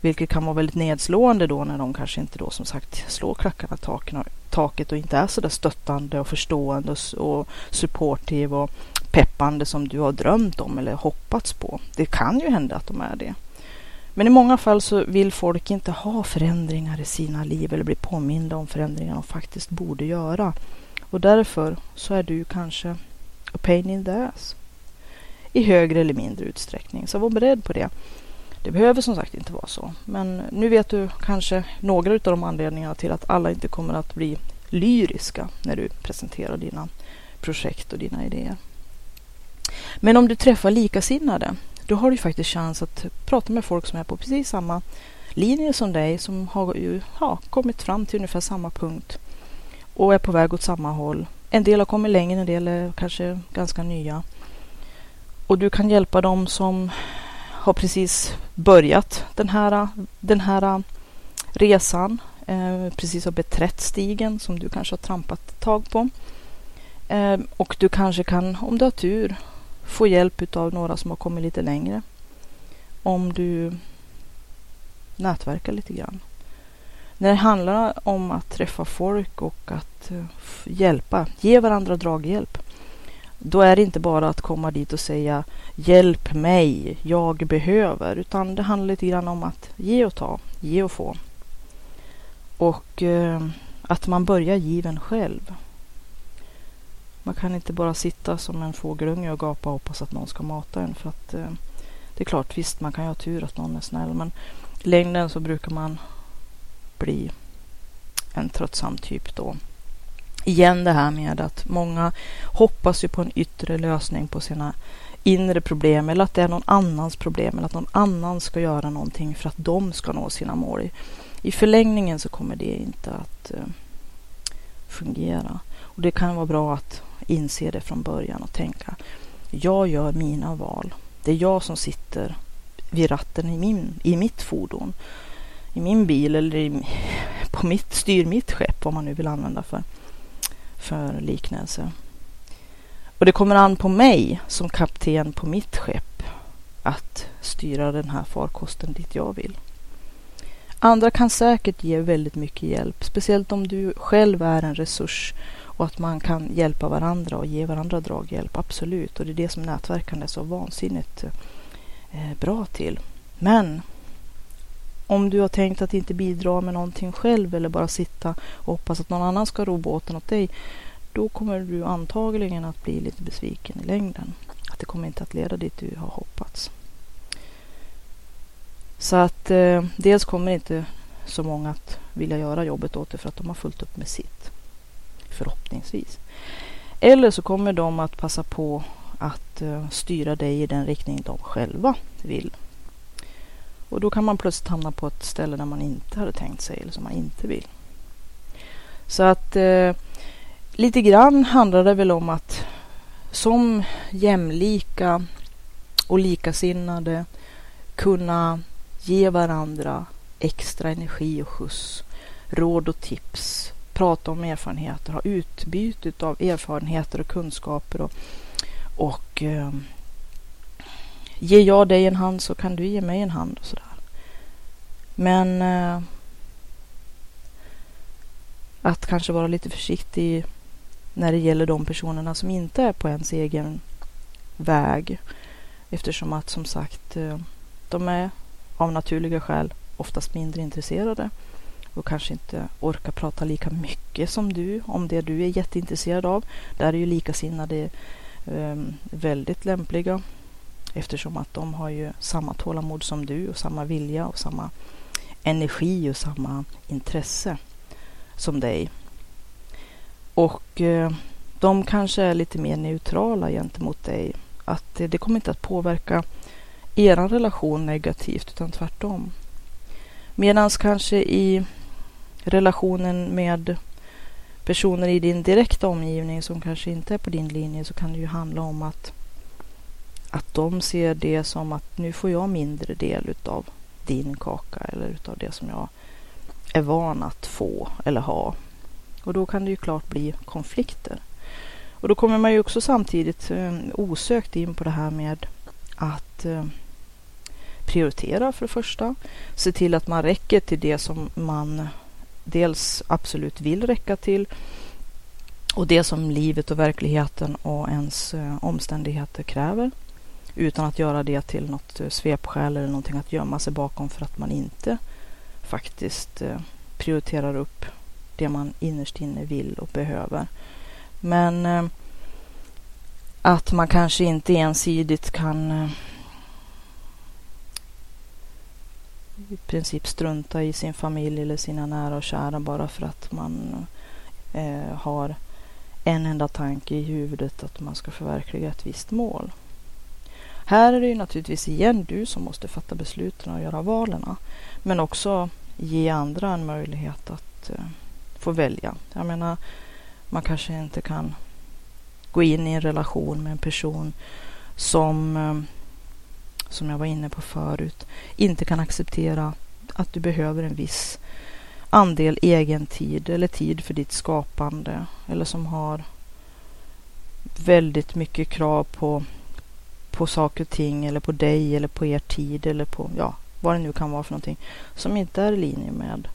Vilket kan vara väldigt nedslående då när de kanske inte då som sagt slår klackarna i taket och inte är så där stöttande och förstående och supportive och peppande som du har drömt om eller hoppats på. Det kan ju hända att de är det. Men i många fall så vill folk inte ha förändringar i sina liv eller bli påminda om förändringar de faktiskt borde göra. Och därför så är du kanske a pain in the ass. I högre eller mindre utsträckning. Så var beredd på det. Det behöver som sagt inte vara så. Men nu vet du kanske några av de anledningarna till att alla inte kommer att bli lyriska när du presenterar dina projekt och dina idéer. Men om du träffar likasinnade, då har du faktiskt chans att prata med folk som är på precis samma linje som dig, som har ja, kommit fram till ungefär samma punkt och är på väg åt samma håll. En del har kommit längre, en del är kanske ganska nya. Och du kan hjälpa dem som har precis börjat den här, den här resan, eh, precis har beträtt stigen som du kanske har trampat tag på. Eh, och du kanske kan, om du har tur, få hjälp av några som har kommit lite längre. Om du nätverkar lite grann. När det handlar om att träffa folk och att eh, hjälpa, ge varandra draghjälp. Då är det inte bara att komma dit och säga hjälp mig, jag behöver. Utan det handlar lite grann om att ge och ta, ge och få. Och eh, att man börjar given själv. Man kan inte bara sitta som en fågelunge och gapa och hoppas att någon ska mata en. För att eh, det är klart, visst man kan ju ha tur att någon är snäll. Men i längden så brukar man bli en tröttsam typ då. Igen det här med att många hoppas ju på en yttre lösning på sina inre problem eller att det är någon annans problem eller att någon annan ska göra någonting för att de ska nå sina mål. I förlängningen så kommer det inte att eh, fungera. Och det kan vara bra att inse det från början och tänka jag gör mina val. Det är jag som sitter vid ratten i, min, i mitt fordon i min bil eller i, *laughs* på mitt, styr mitt skepp om man nu vill använda för, för liknelse. Och det kommer an på mig som kapten på mitt skepp att styra den här farkosten dit jag vill. Andra kan säkert ge väldigt mycket hjälp, speciellt om du själv är en resurs och att man kan hjälpa varandra och ge varandra draghjälp, absolut. Och det är det som nätverkande är så vansinnigt eh, bra till. Men om du har tänkt att inte bidra med någonting själv eller bara sitta och hoppas att någon annan ska ro båten åt dig, då kommer du antagligen att bli lite besviken i längden. Att det kommer inte att leda dit du har hoppats. Så att eh, dels kommer inte så många att vilja göra jobbet åt dig för att de har fullt upp med sitt. Förhoppningsvis. Eller så kommer de att passa på att eh, styra dig i den riktning de själva vill. Och då kan man plötsligt hamna på ett ställe där man inte hade tänkt sig eller som man inte vill. Så att eh, lite grann handlar det väl om att som jämlika och likasinnade kunna ge varandra extra energi och skjuts, råd och tips, prata om erfarenheter, ha utbyte av erfarenheter och kunskaper och, och eh, ger jag dig en hand så kan du ge mig en hand och sådär. Men eh, att kanske vara lite försiktig när det gäller de personerna som inte är på ens egen väg. Eftersom att som sagt eh, de är av naturliga skäl oftast mindre intresserade och kanske inte orkar prata lika mycket som du om det du är jätteintresserad av. Där är ju likasinnade ehm, väldigt lämpliga eftersom att de har ju samma tålamod som du och samma vilja och samma energi och samma intresse som dig. Och eh, de kanske är lite mer neutrala gentemot dig. Att det, det kommer inte att påverka er relation negativt utan tvärtom. Medan kanske i relationen med personer i din direkta omgivning som kanske inte är på din linje så kan det ju handla om att, att de ser det som att nu får jag mindre del utav din kaka eller utav det som jag är van att få eller ha. Och då kan det ju klart bli konflikter. Och då kommer man ju också samtidigt eh, osökt in på det här med att eh, prioritera för det första. Se till att man räcker till det som man dels absolut vill räcka till och det som livet och verkligheten och ens eh, omständigheter kräver utan att göra det till något eh, svepskäl eller någonting att gömma sig bakom för att man inte faktiskt eh, prioriterar upp det man innerst inne vill och behöver. Men att man kanske inte ensidigt kan i princip strunta i sin familj eller sina nära och kära bara för att man eh, har en enda tanke i huvudet att man ska förverkliga ett visst mål. Här är det ju naturligtvis igen du som måste fatta besluten och göra valen. Men också ge andra en möjlighet att eh, få välja. Jag menar, man kanske inte kan gå in i en relation med en person som eh, som jag var inne på förut, inte kan acceptera att du behöver en viss andel egen tid eller tid för ditt skapande eller som har väldigt mycket krav på, på saker och ting eller på dig eller på er tid eller på ja, vad det nu kan vara för någonting som inte är i linje med,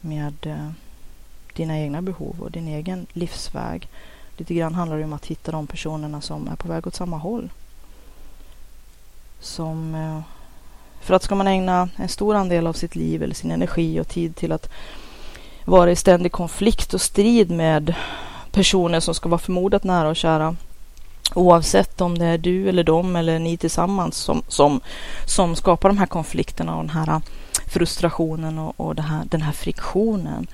med eh, dina egna behov och din egen livsväg. Lite grann handlar det om att hitta de personerna som är på väg åt samma håll som... Eh, för att ska man ägna en stor andel av sitt liv eller sin energi och tid till att vara i ständig konflikt och strid med personer som ska vara förmodat nära och kära oavsett om det är du eller dem eller ni tillsammans som, som, som skapar de här konflikterna och den här frustrationen och, och här, den här friktionen.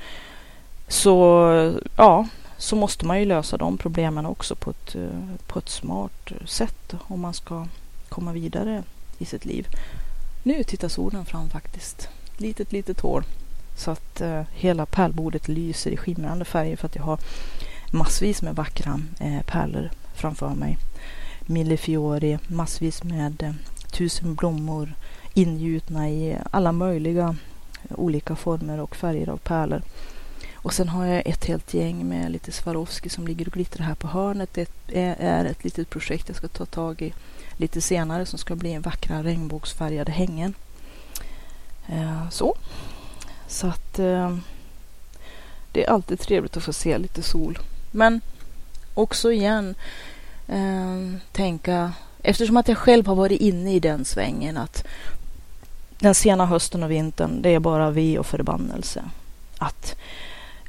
Så ja, så måste man ju lösa de problemen också på ett, eh, på ett smart sätt om man ska komma vidare i sitt liv. Nu tittar solen fram faktiskt. Litet, litet hål. Så att eh, hela pärlbordet lyser i skimrande färger för att jag har massvis med vackra eh, pärlor framför mig. Millefiori, massvis med eh, tusen blommor ingjutna i alla möjliga olika former och färger av pärlor. Och sen har jag ett helt gäng med lite Swarovski som ligger och glittrar här på hörnet. Det är ett litet projekt jag ska ta tag i lite senare som ska bli en vackra regnbågsfärgade hängen. Eh, så. Så att eh, det är alltid trevligt att få se lite sol. Men också igen eh, tänka, eftersom att jag själv har varit inne i den svängen att den sena hösten och vintern, det är bara vi och förbannelse. Att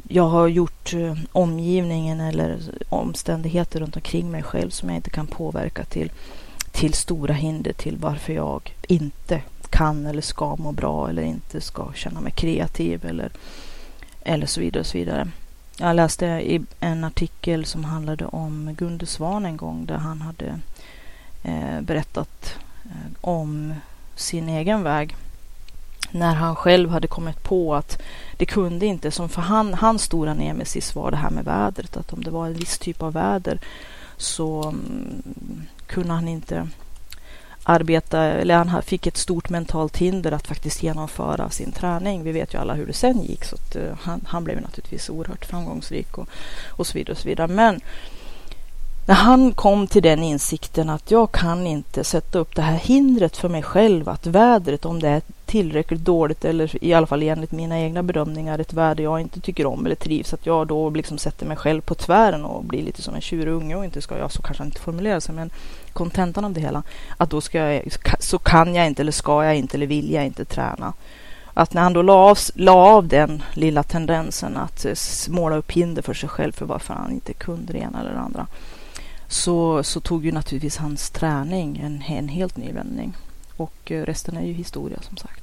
jag har gjort eh, omgivningen eller omständigheter runt omkring mig själv som jag inte kan påverka till till stora hinder till varför jag inte kan eller ska må bra eller inte ska känna mig kreativ eller, eller så vidare och så vidare. Jag läste i en artikel som handlade om Gunde Svan en gång där han hade eh, berättat eh, om sin egen väg. När han själv hade kommit på att det kunde inte, som för han, hans stora nemesis var det här med vädret, att om det var en viss typ av väder så mm, kunde han inte arbeta, eller han fick ett stort mentalt hinder att faktiskt genomföra sin träning. Vi vet ju alla hur det sen gick så att, eh, han, han blev naturligtvis oerhört framgångsrik och, och så vidare och så vidare. Men när han kom till den insikten att jag kan inte sätta upp det här hindret för mig själv att vädret, om det är tillräckligt dåligt eller i alla fall enligt mina egna bedömningar ett värde jag inte tycker om eller trivs, att jag då liksom sätter mig själv på tvären och blir lite som en tjurig unge och inte ska jag, så kanske han inte formulerar sig, men kontentan av det hela, att då ska jag, så kan jag inte eller ska jag inte eller vill jag inte träna. Att när han då la av, la av den lilla tendensen att måla upp hinder för sig själv för varför han inte kunde det ena eller det andra så, så tog ju naturligtvis hans träning en, en helt ny vändning. Och eh, resten är ju historia som sagt.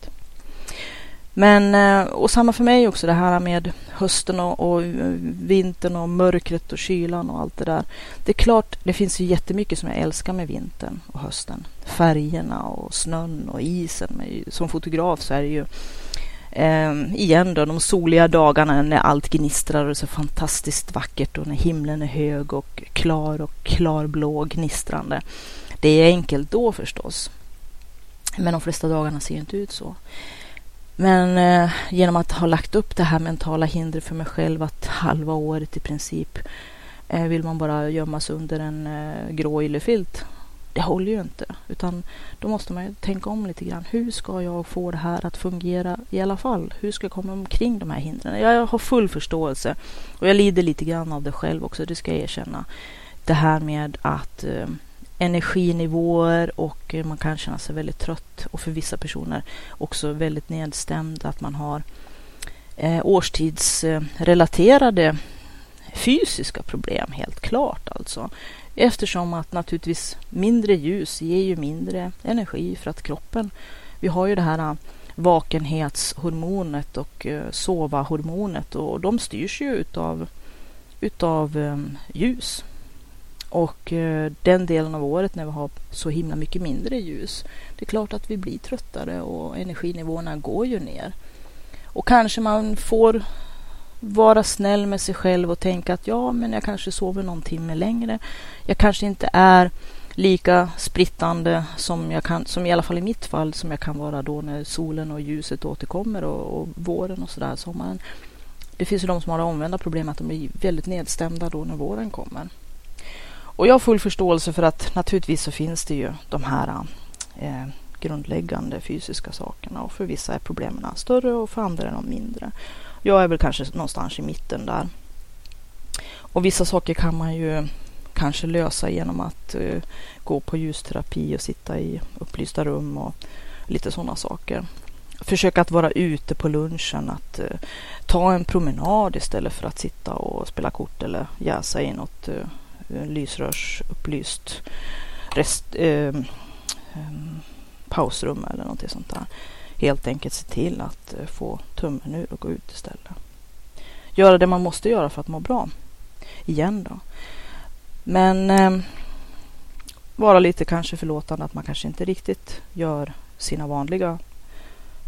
Men, eh, och samma för mig också det här med hösten och, och, vintern och mörkret och kylan och allt det där. Det är klart, det finns ju jättemycket som jag älskar med vintern och hösten. Färgerna och snön och isen. Men som fotograf så är det ju eh, igen då de soliga dagarna när allt gnistrar och är så fantastiskt vackert och när himlen är hög och klar och klarblå gnistrande. Det är enkelt då förstås. Men de flesta dagarna ser inte ut så. Men eh, genom att ha lagt upp det här mentala hindret för mig själv att halva året i princip eh, vill man bara gömma sig under en eh, grå yllefilt. Det håller ju inte, utan då måste man ju tänka om lite grann. Hur ska jag få det här att fungera i alla fall? Hur ska jag komma omkring de här hindren? Jag har full förståelse och jag lider lite grann av det själv också, det ska jag erkänna. Det här med att eh, energinivåer och man kan känna sig väldigt trött och för vissa personer också väldigt nedstämd att man har eh, årstidsrelaterade fysiska problem helt klart alltså. Eftersom att naturligtvis mindre ljus ger ju mindre energi för att kroppen, vi har ju det här eh, vakenhetshormonet och eh, sova-hormonet och de styrs ju utav, utav eh, ljus. Och eh, den delen av året när vi har så himla mycket mindre ljus, det är klart att vi blir tröttare och energinivåerna går ju ner. Och kanske man får vara snäll med sig själv och tänka att ja, men jag kanske sover någon timme längre. Jag kanske inte är lika sprittande som jag kan, som i alla fall i mitt fall, som jag kan vara då när solen och ljuset återkommer och, och våren och sådär, sommaren. Det finns ju de som har det omvända problemet att de blir väldigt nedstämda då när våren kommer. Och jag har full förståelse för att naturligtvis så finns det ju de här eh, grundläggande fysiska sakerna och för vissa är problemen större och för andra är de mindre. Jag är väl kanske någonstans i mitten där. Och vissa saker kan man ju kanske lösa genom att eh, gå på ljusterapi och sitta i upplysta rum och lite sådana saker. Försöka att vara ute på lunchen, att eh, ta en promenad istället för att sitta och spela kort eller jäsa i något eh, lysrörsupplyst rest, eh, eh, pausrum eller något sånt där. Helt enkelt se till att eh, få tummen ur och gå ut istället. Göra det man måste göra för att må bra. Igen då. Men eh, vara lite kanske förlåtande att man kanske inte riktigt gör sina vanliga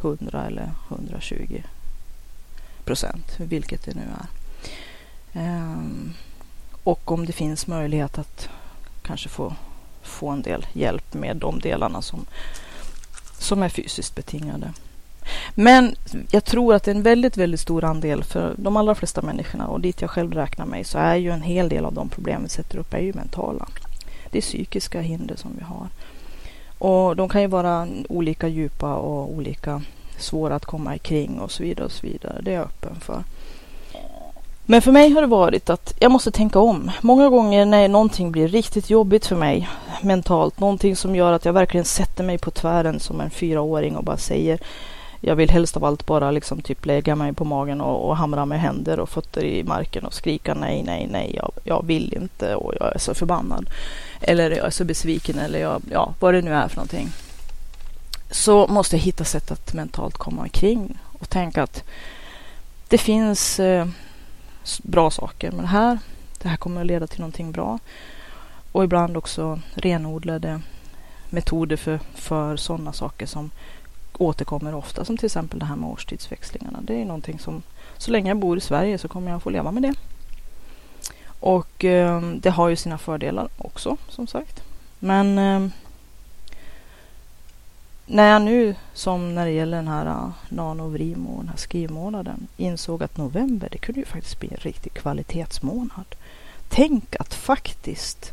100 eller 120 procent, vilket det nu är. Eh, och om det finns möjlighet att kanske få, få en del hjälp med de delarna som, som är fysiskt betingade. Men jag tror att en väldigt, väldigt stor andel för de allra flesta människorna och dit jag själv räknar mig så är ju en hel del av de problem vi sätter upp är ju mentala. Det är psykiska hinder som vi har. Och de kan ju vara olika djupa och olika svåra att komma ikring och så vidare och så vidare. Det är jag öppen för. Men för mig har det varit att jag måste tänka om. Många gånger när någonting blir riktigt jobbigt för mig mentalt, någonting som gör att jag verkligen sätter mig på tvären som en fyraåring och bara säger jag vill helst av allt bara liksom typ lägga mig på magen och, och hamra med händer och fötter i marken och skrika nej, nej, nej, jag, jag vill inte och jag är så förbannad. Eller jag är så besviken eller jag, ja, vad det nu är för någonting. Så måste jag hitta sätt att mentalt komma omkring och tänka att det finns eh, bra saker med det här. Det här kommer att leda till någonting bra. Och ibland också renodlade metoder för, för sådana saker som återkommer ofta, som till exempel det här med årstidsväxlingarna. Det är någonting som, så länge jag bor i Sverige så kommer jag få leva med det. Och eh, det har ju sina fördelar också, som sagt. Men eh, när jag nu, som när det gäller den här äh, uh, nanovrimo, den här skrivmånaden, insåg att november, det kunde ju faktiskt bli en riktig kvalitetsmånad. Tänk att faktiskt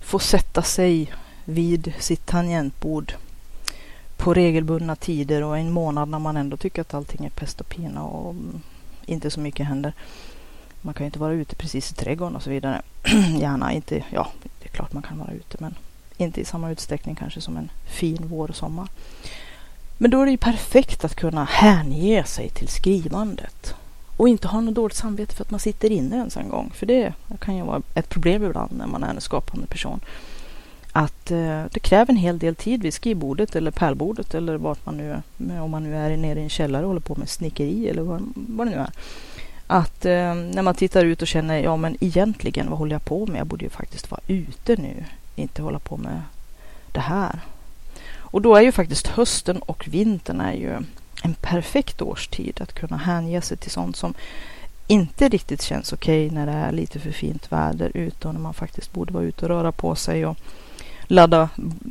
få sätta sig vid sitt tangentbord på regelbundna tider och en månad när man ändå tycker att allting är pest och pina och mm, inte så mycket händer. Man kan ju inte vara ute precis i trädgården och så vidare. *clears throat* Gärna inte, ja, det är klart man kan vara ute, men inte i samma utsträckning kanske som en fin vår och sommar. Men då är det ju perfekt att kunna hänge sig till skrivandet Och inte ha något dåligt samvete för att man sitter inne ens en gång. För det kan ju vara ett problem ibland när man är en skapande person. Att eh, det kräver en hel del tid vid skrivbordet eller pärlbordet eller vart man nu är. Om man nu är nere i en källare och håller på med snickeri eller vad, vad det nu är. Att eh, när man tittar ut och känner, ja men egentligen vad håller jag på med? Jag borde ju faktiskt vara ute nu, inte hålla på med det här. Och då är ju faktiskt hösten och vintern är ju en perfekt årstid att kunna hänge sig till sånt som inte riktigt känns okej okay när det är lite för fint väder ute och när man faktiskt borde vara ute och röra på sig och ladda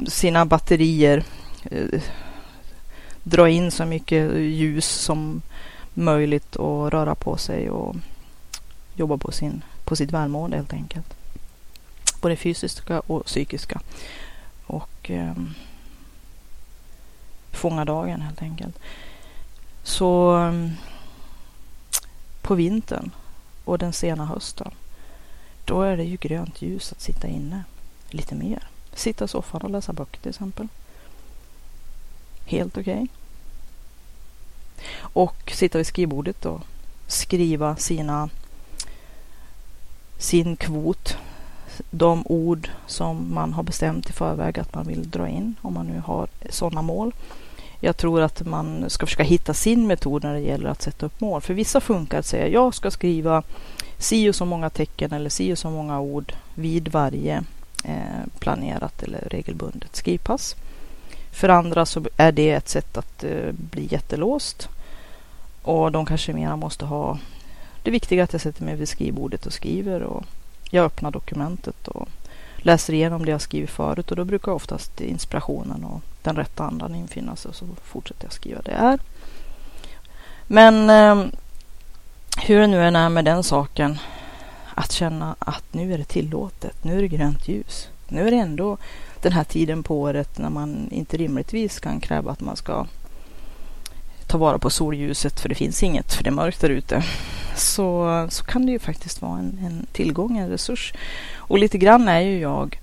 sina batterier. Eh, dra in så mycket ljus som möjligt och röra på sig och jobba på, sin, på sitt välmående helt enkelt. Både fysiska och psykiska. Och eh, fånga dagen helt enkelt. Så ehm, på vintern och den sena hösten, då är det ju grönt ljus att sitta inne lite mer. Sitta i soffan och läsa böcker till exempel. Helt okej. Okay. Och sitta vid skrivbordet och skriva sina sin kvot. De ord som man har bestämt i förväg att man vill dra in om man nu har sådana mål. Jag tror att man ska försöka hitta sin metod när det gäller att sätta upp mål. För vissa funkar att säga jag ska skriva si och så många tecken eller si och så många ord vid varje eh, planerat eller regelbundet skrivpass. För andra så är det ett sätt att eh, bli jättelåst. Och de kanske mera måste ha det viktiga att jag sätter mig vid skrivbordet och skriver och jag öppnar dokumentet och läser igenom det jag skrivit förut och då brukar oftast inspirationen och den rätta andan infinna sig och så fortsätter jag skriva det är. Men eh, hur det nu än är med den saken, att känna att nu är det tillåtet, nu är det grönt ljus. Nu är det ändå den här tiden på året när man inte rimligtvis kan kräva att man ska ta vara på solljuset för det finns inget för det är mörkt där ute. Så, så kan det ju faktiskt vara en, en tillgång, en resurs. Och lite grann är ju jag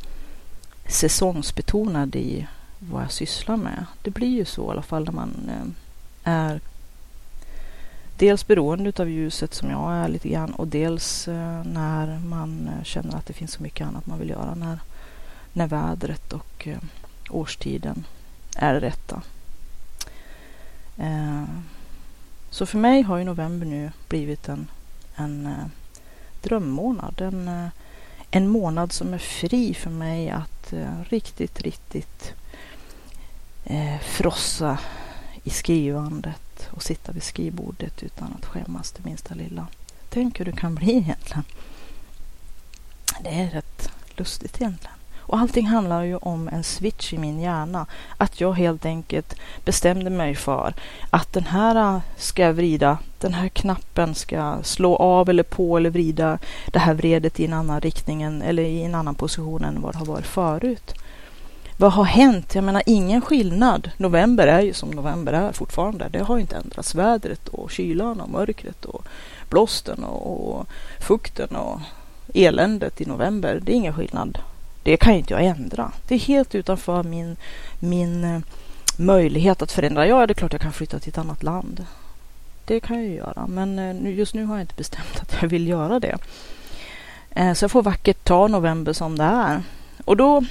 säsongsbetonad i vad jag sysslar med. Det blir ju så i alla fall när man eh, är dels beroende av ljuset som jag är lite grann och dels eh, när man eh, känner att det finns så mycket annat man vill göra när, när vädret och årstiden är det rätta. Eh, så för mig har ju november nu blivit en, en eh, drömmånad. En, eh, en månad som är fri för mig att riktigt, riktigt eh, frossa i skrivandet och sitta vid skrivbordet utan att skämmas det minsta lilla. Tänk hur det kan bli egentligen. Det är rätt lustigt egentligen. Och allting handlar ju om en switch i min hjärna. Att jag helt enkelt bestämde mig för att den här äh, ska jag vrida, den här knappen ska slå av eller på eller vrida det här vredet i en annan riktning eller i en annan position än vad det har varit förut vad har hänt? Jag menar ingen skillnad. November är ju som november är fortfarande. Det har inte ändrats. Vädret och kylan och mörkret och blåsten och, och fukten och eländet i november. Det är ingen skillnad. Det kan ju inte jag ändra. Det är helt utanför min, min eh, möjlighet att förändra. Ja, det är klart jag kan flytta till ett annat land. Det kan jag ju göra, men eh, just nu har jag inte bestämt att jag vill göra det. Eh, så jag får vackert ta november som det är. Och då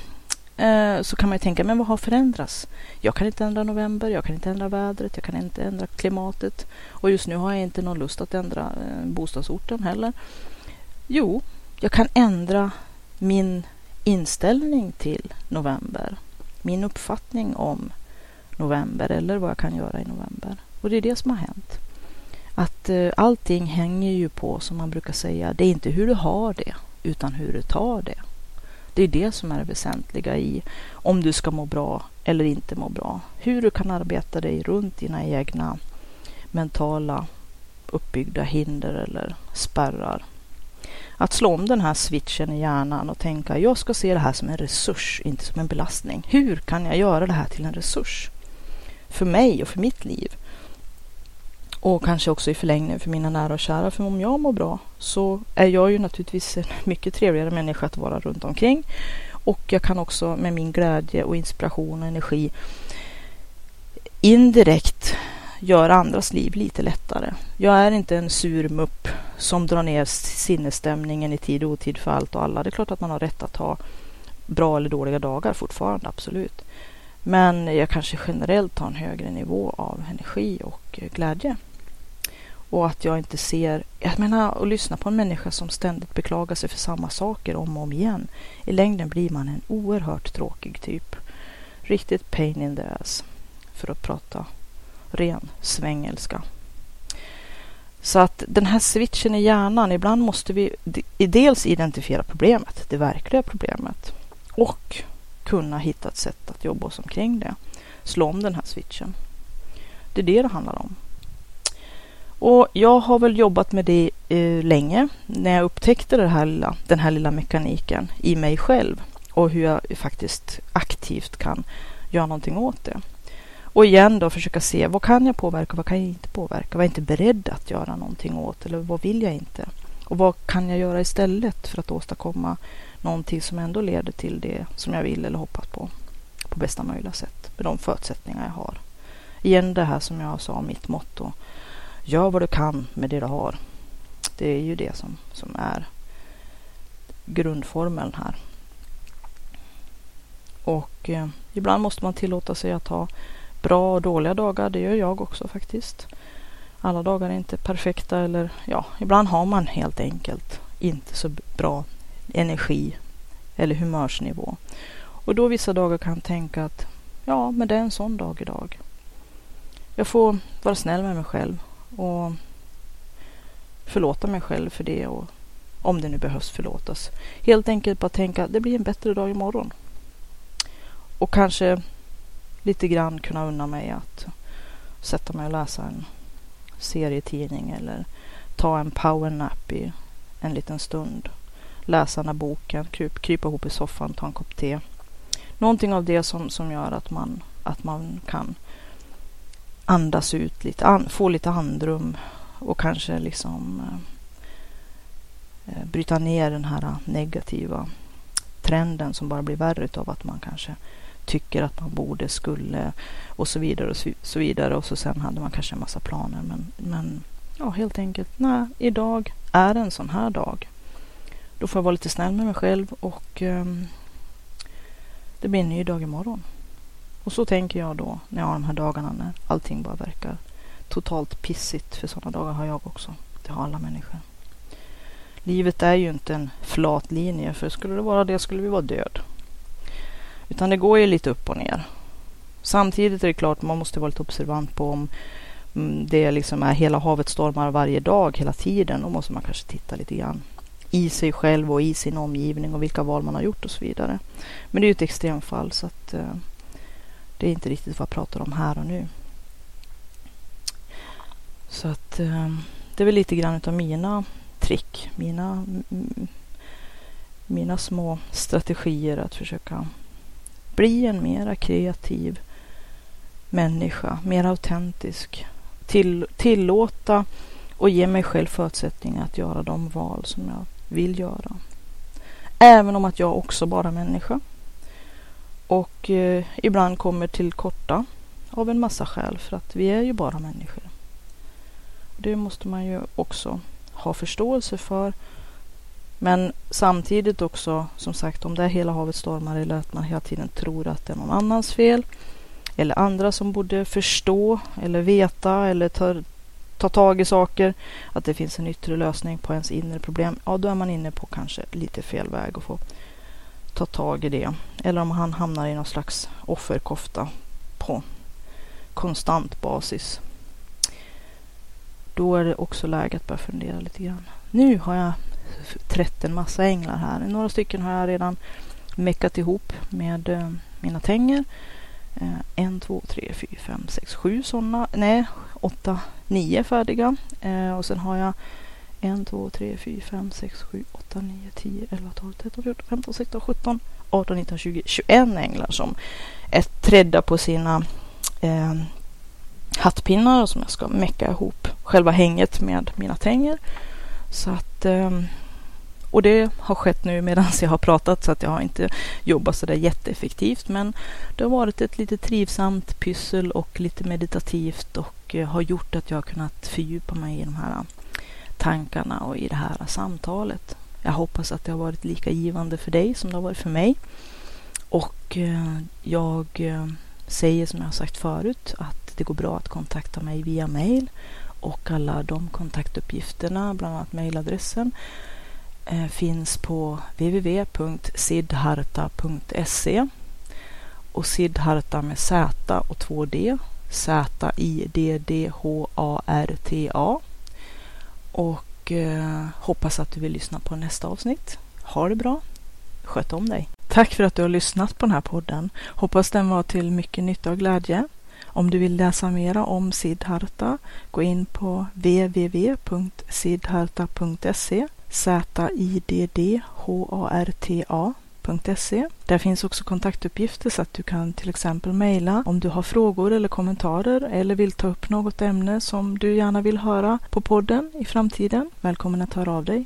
så kan man ju tänka, men vad har förändrats? Jag kan inte ändra november, jag kan inte ändra vädret, jag kan inte ändra klimatet. Och just nu har jag inte någon lust att ändra bostadsorten heller. Jo, jag kan ändra min inställning till november. Min uppfattning om november eller vad jag kan göra i november. Och det är det som har hänt. Att eh, allting hänger ju på, som man brukar säga, det är inte hur du har det, utan hur du tar det. Det är det som är det väsentliga i om du ska må bra eller inte må bra. Hur du kan arbeta dig runt dina egna mentala uppbyggda hinder eller spärrar. Att slå om den här switchen i hjärnan och tänka jag ska se det här som en resurs, inte som en belastning. Hur kan jag göra det här till en resurs? För mig och för mitt liv. Och kanske också i förlängningen för mina nära och kära. För om jag mår bra så är jag ju naturligtvis en *laughs* mycket trevligare människa att vara runt omkring. Och jag kan också med min glädje och inspiration och energi indirekt göra andras liv lite lättare. Jag är inte en sur mupp som drar ner sinnesstämningen i tid och otid för allt och alla. Det är klart att man har rätt att ha bra eller dåliga dagar fortfarande, absolut. Men jag kanske generellt har en högre nivå av energi och glädje. Och att jag inte ser, jag menar att lyssna på en människa som ständigt beklagar sig för samma saker om och om igen. I längden blir man en oerhört tråkig typ. Riktigt pain in the ass. För att prata ren svängelska. Så att den här switchen i hjärnan, ibland måste vi dels identifiera problemet, det verkliga problemet. Och kunna hitta ett sätt att jobba oss omkring det. Slå om den här switchen. Det är det det handlar om. Och jag har väl jobbat med det eh, länge när jag upptäckte det här lilla, den här lilla mekaniken i mig själv och hur jag faktiskt aktivt kan göra någonting åt det. Och igen då försöka se vad kan jag påverka, vad kan jag inte påverka, vad är jag inte beredd att göra någonting åt eller vad vill jag inte? Och vad kan jag göra istället för att åstadkomma någonting som ändå leder till det som jag vill eller hoppas på på bästa möjliga sätt med de förutsättningar jag har. Igen det här som jag sa, mitt motto. Gör vad du kan med det du har. Det är ju det som, som är grundformeln här. Och eh, ibland måste man tillåta sig att ha bra och dåliga dagar. Det gör jag också faktiskt. Alla dagar är inte perfekta eller ja, ibland har man helt enkelt inte så bra energi eller humörsnivå. Och då vissa dagar kan jag tänka att ja, men det är en sån dag idag. Jag får vara snäll med mig själv och förlåta mig själv för det och om det nu behövs förlåtas. Helt enkelt bara tänka att det blir en bättre dag imorgon. Och kanske lite grann kunna unna mig att sätta mig och läsa en serietidning eller ta en powernap i en liten stund. Läsa den här boken, kryp, krypa ihop i soffan, ta en kopp te. Någonting av det som, som gör att man, att man kan andas ut lite, an, få lite andrum och kanske liksom eh, eh bryta ner den här negativa trenden som bara blir värre av att man kanske tycker att man borde, skulle och så vidare och så vidare. Och så sen hade man kanske en massa planer. Men, men ja, helt enkelt, nej, idag är en sån här dag. Då får jag vara lite snäll med mig själv och um, det blir en ny dag imorgon. Och så tänker jag då när jag har de här dagarna när allting bara verkar totalt pissigt. För sådana dagar har jag också. Det har alla människor. Livet är ju inte en flat linje, för skulle det vara det skulle vi vara död. Utan det går ju lite upp och ner. Samtidigt är det klart man måste vara lite observant på om mm, det liksom är hela havet stormar varje dag hela tiden. Då måste man kanske titta lite grann i sig själv och i sin omgivning och vilka val man har gjort och så vidare. Men det är ju ett extremfall så att eh, det är inte riktigt vad jag pratar om här och nu. Så att eh, det är väl lite grann av mina trick, mina, mm, mm, mina små strategier att försöka bli en mera kreativ människa, mer autentisk. Till, tillåta och ge mig själv förutsättningar att göra de val som jag vill göra. Även om att jag också bara är människa. Och eh, ibland kommer till korta av en massa skäl för att vi är ju bara människor. Det måste man ju också ha förståelse för men samtidigt också, som sagt, om det är hela havet stormar eller att man hela tiden tror att det är någon annans fel eller andra som borde förstå eller veta eller ta, ta tag i saker, att det finns en yttre lösning på ens inre problem, ja då är man inne på kanske lite fel väg och får ta tag i det. Eller om han hamnar i någon slags offerkofta på konstant basis. Då är det också läge att börja fundera lite grann. Nu har jag trätt en massa änglar här. Några stycken har jag redan meckat ihop med eh, mina tänger. Eh, en, två, tre, fyra, fem, sex, sju sådana. Nej, åtta, nio färdiga. Eh, och sen har jag en, två, tre, fyra, fem, sex, sju, åtta, nio, tio, elva, tolv, tretton, fjorton, femton, sexton, sjutton, arton, nitton, tjugo, tjugoen änglar som är trädda på sina eh, hattpinnar som jag ska mecka ihop själva hänget med mina tänger. Så att, att, ehm, Och det har skett nu medan jag har pratat så att jag har inte jobbat så där jätteeffektivt. Men det har varit ett lite trivsamt pyssel och lite meditativt och eh, har gjort att jag har kunnat fördjupa mig i de här tankarna och i det här samtalet. Jag hoppas att det har varit lika givande för dig som det har varit för mig. Och eh, jag eh, säger som jag har sagt förut att det går bra att kontakta mig via mail och alla de kontaktuppgifterna, bland annat mejladressen, eh, finns på www.sidharta.se och Sidharta med Z och 2D. Z-I-D-D-H-A-R-T-A. Och eh, hoppas att du vill lyssna på nästa avsnitt. Ha det bra. Sköt om dig. Tack för att du har lyssnat på den här podden. Hoppas den var till mycket nytta och glädje. Om du vill läsa mera om Siddharta, gå in på www.siddharta.se Z-I-D-D-H-A-R-T-A.se. Där finns också kontaktuppgifter så att du kan till exempel mejla om du har frågor eller kommentarer eller vill ta upp något ämne som du gärna vill höra på podden i framtiden. Välkommen att höra av dig.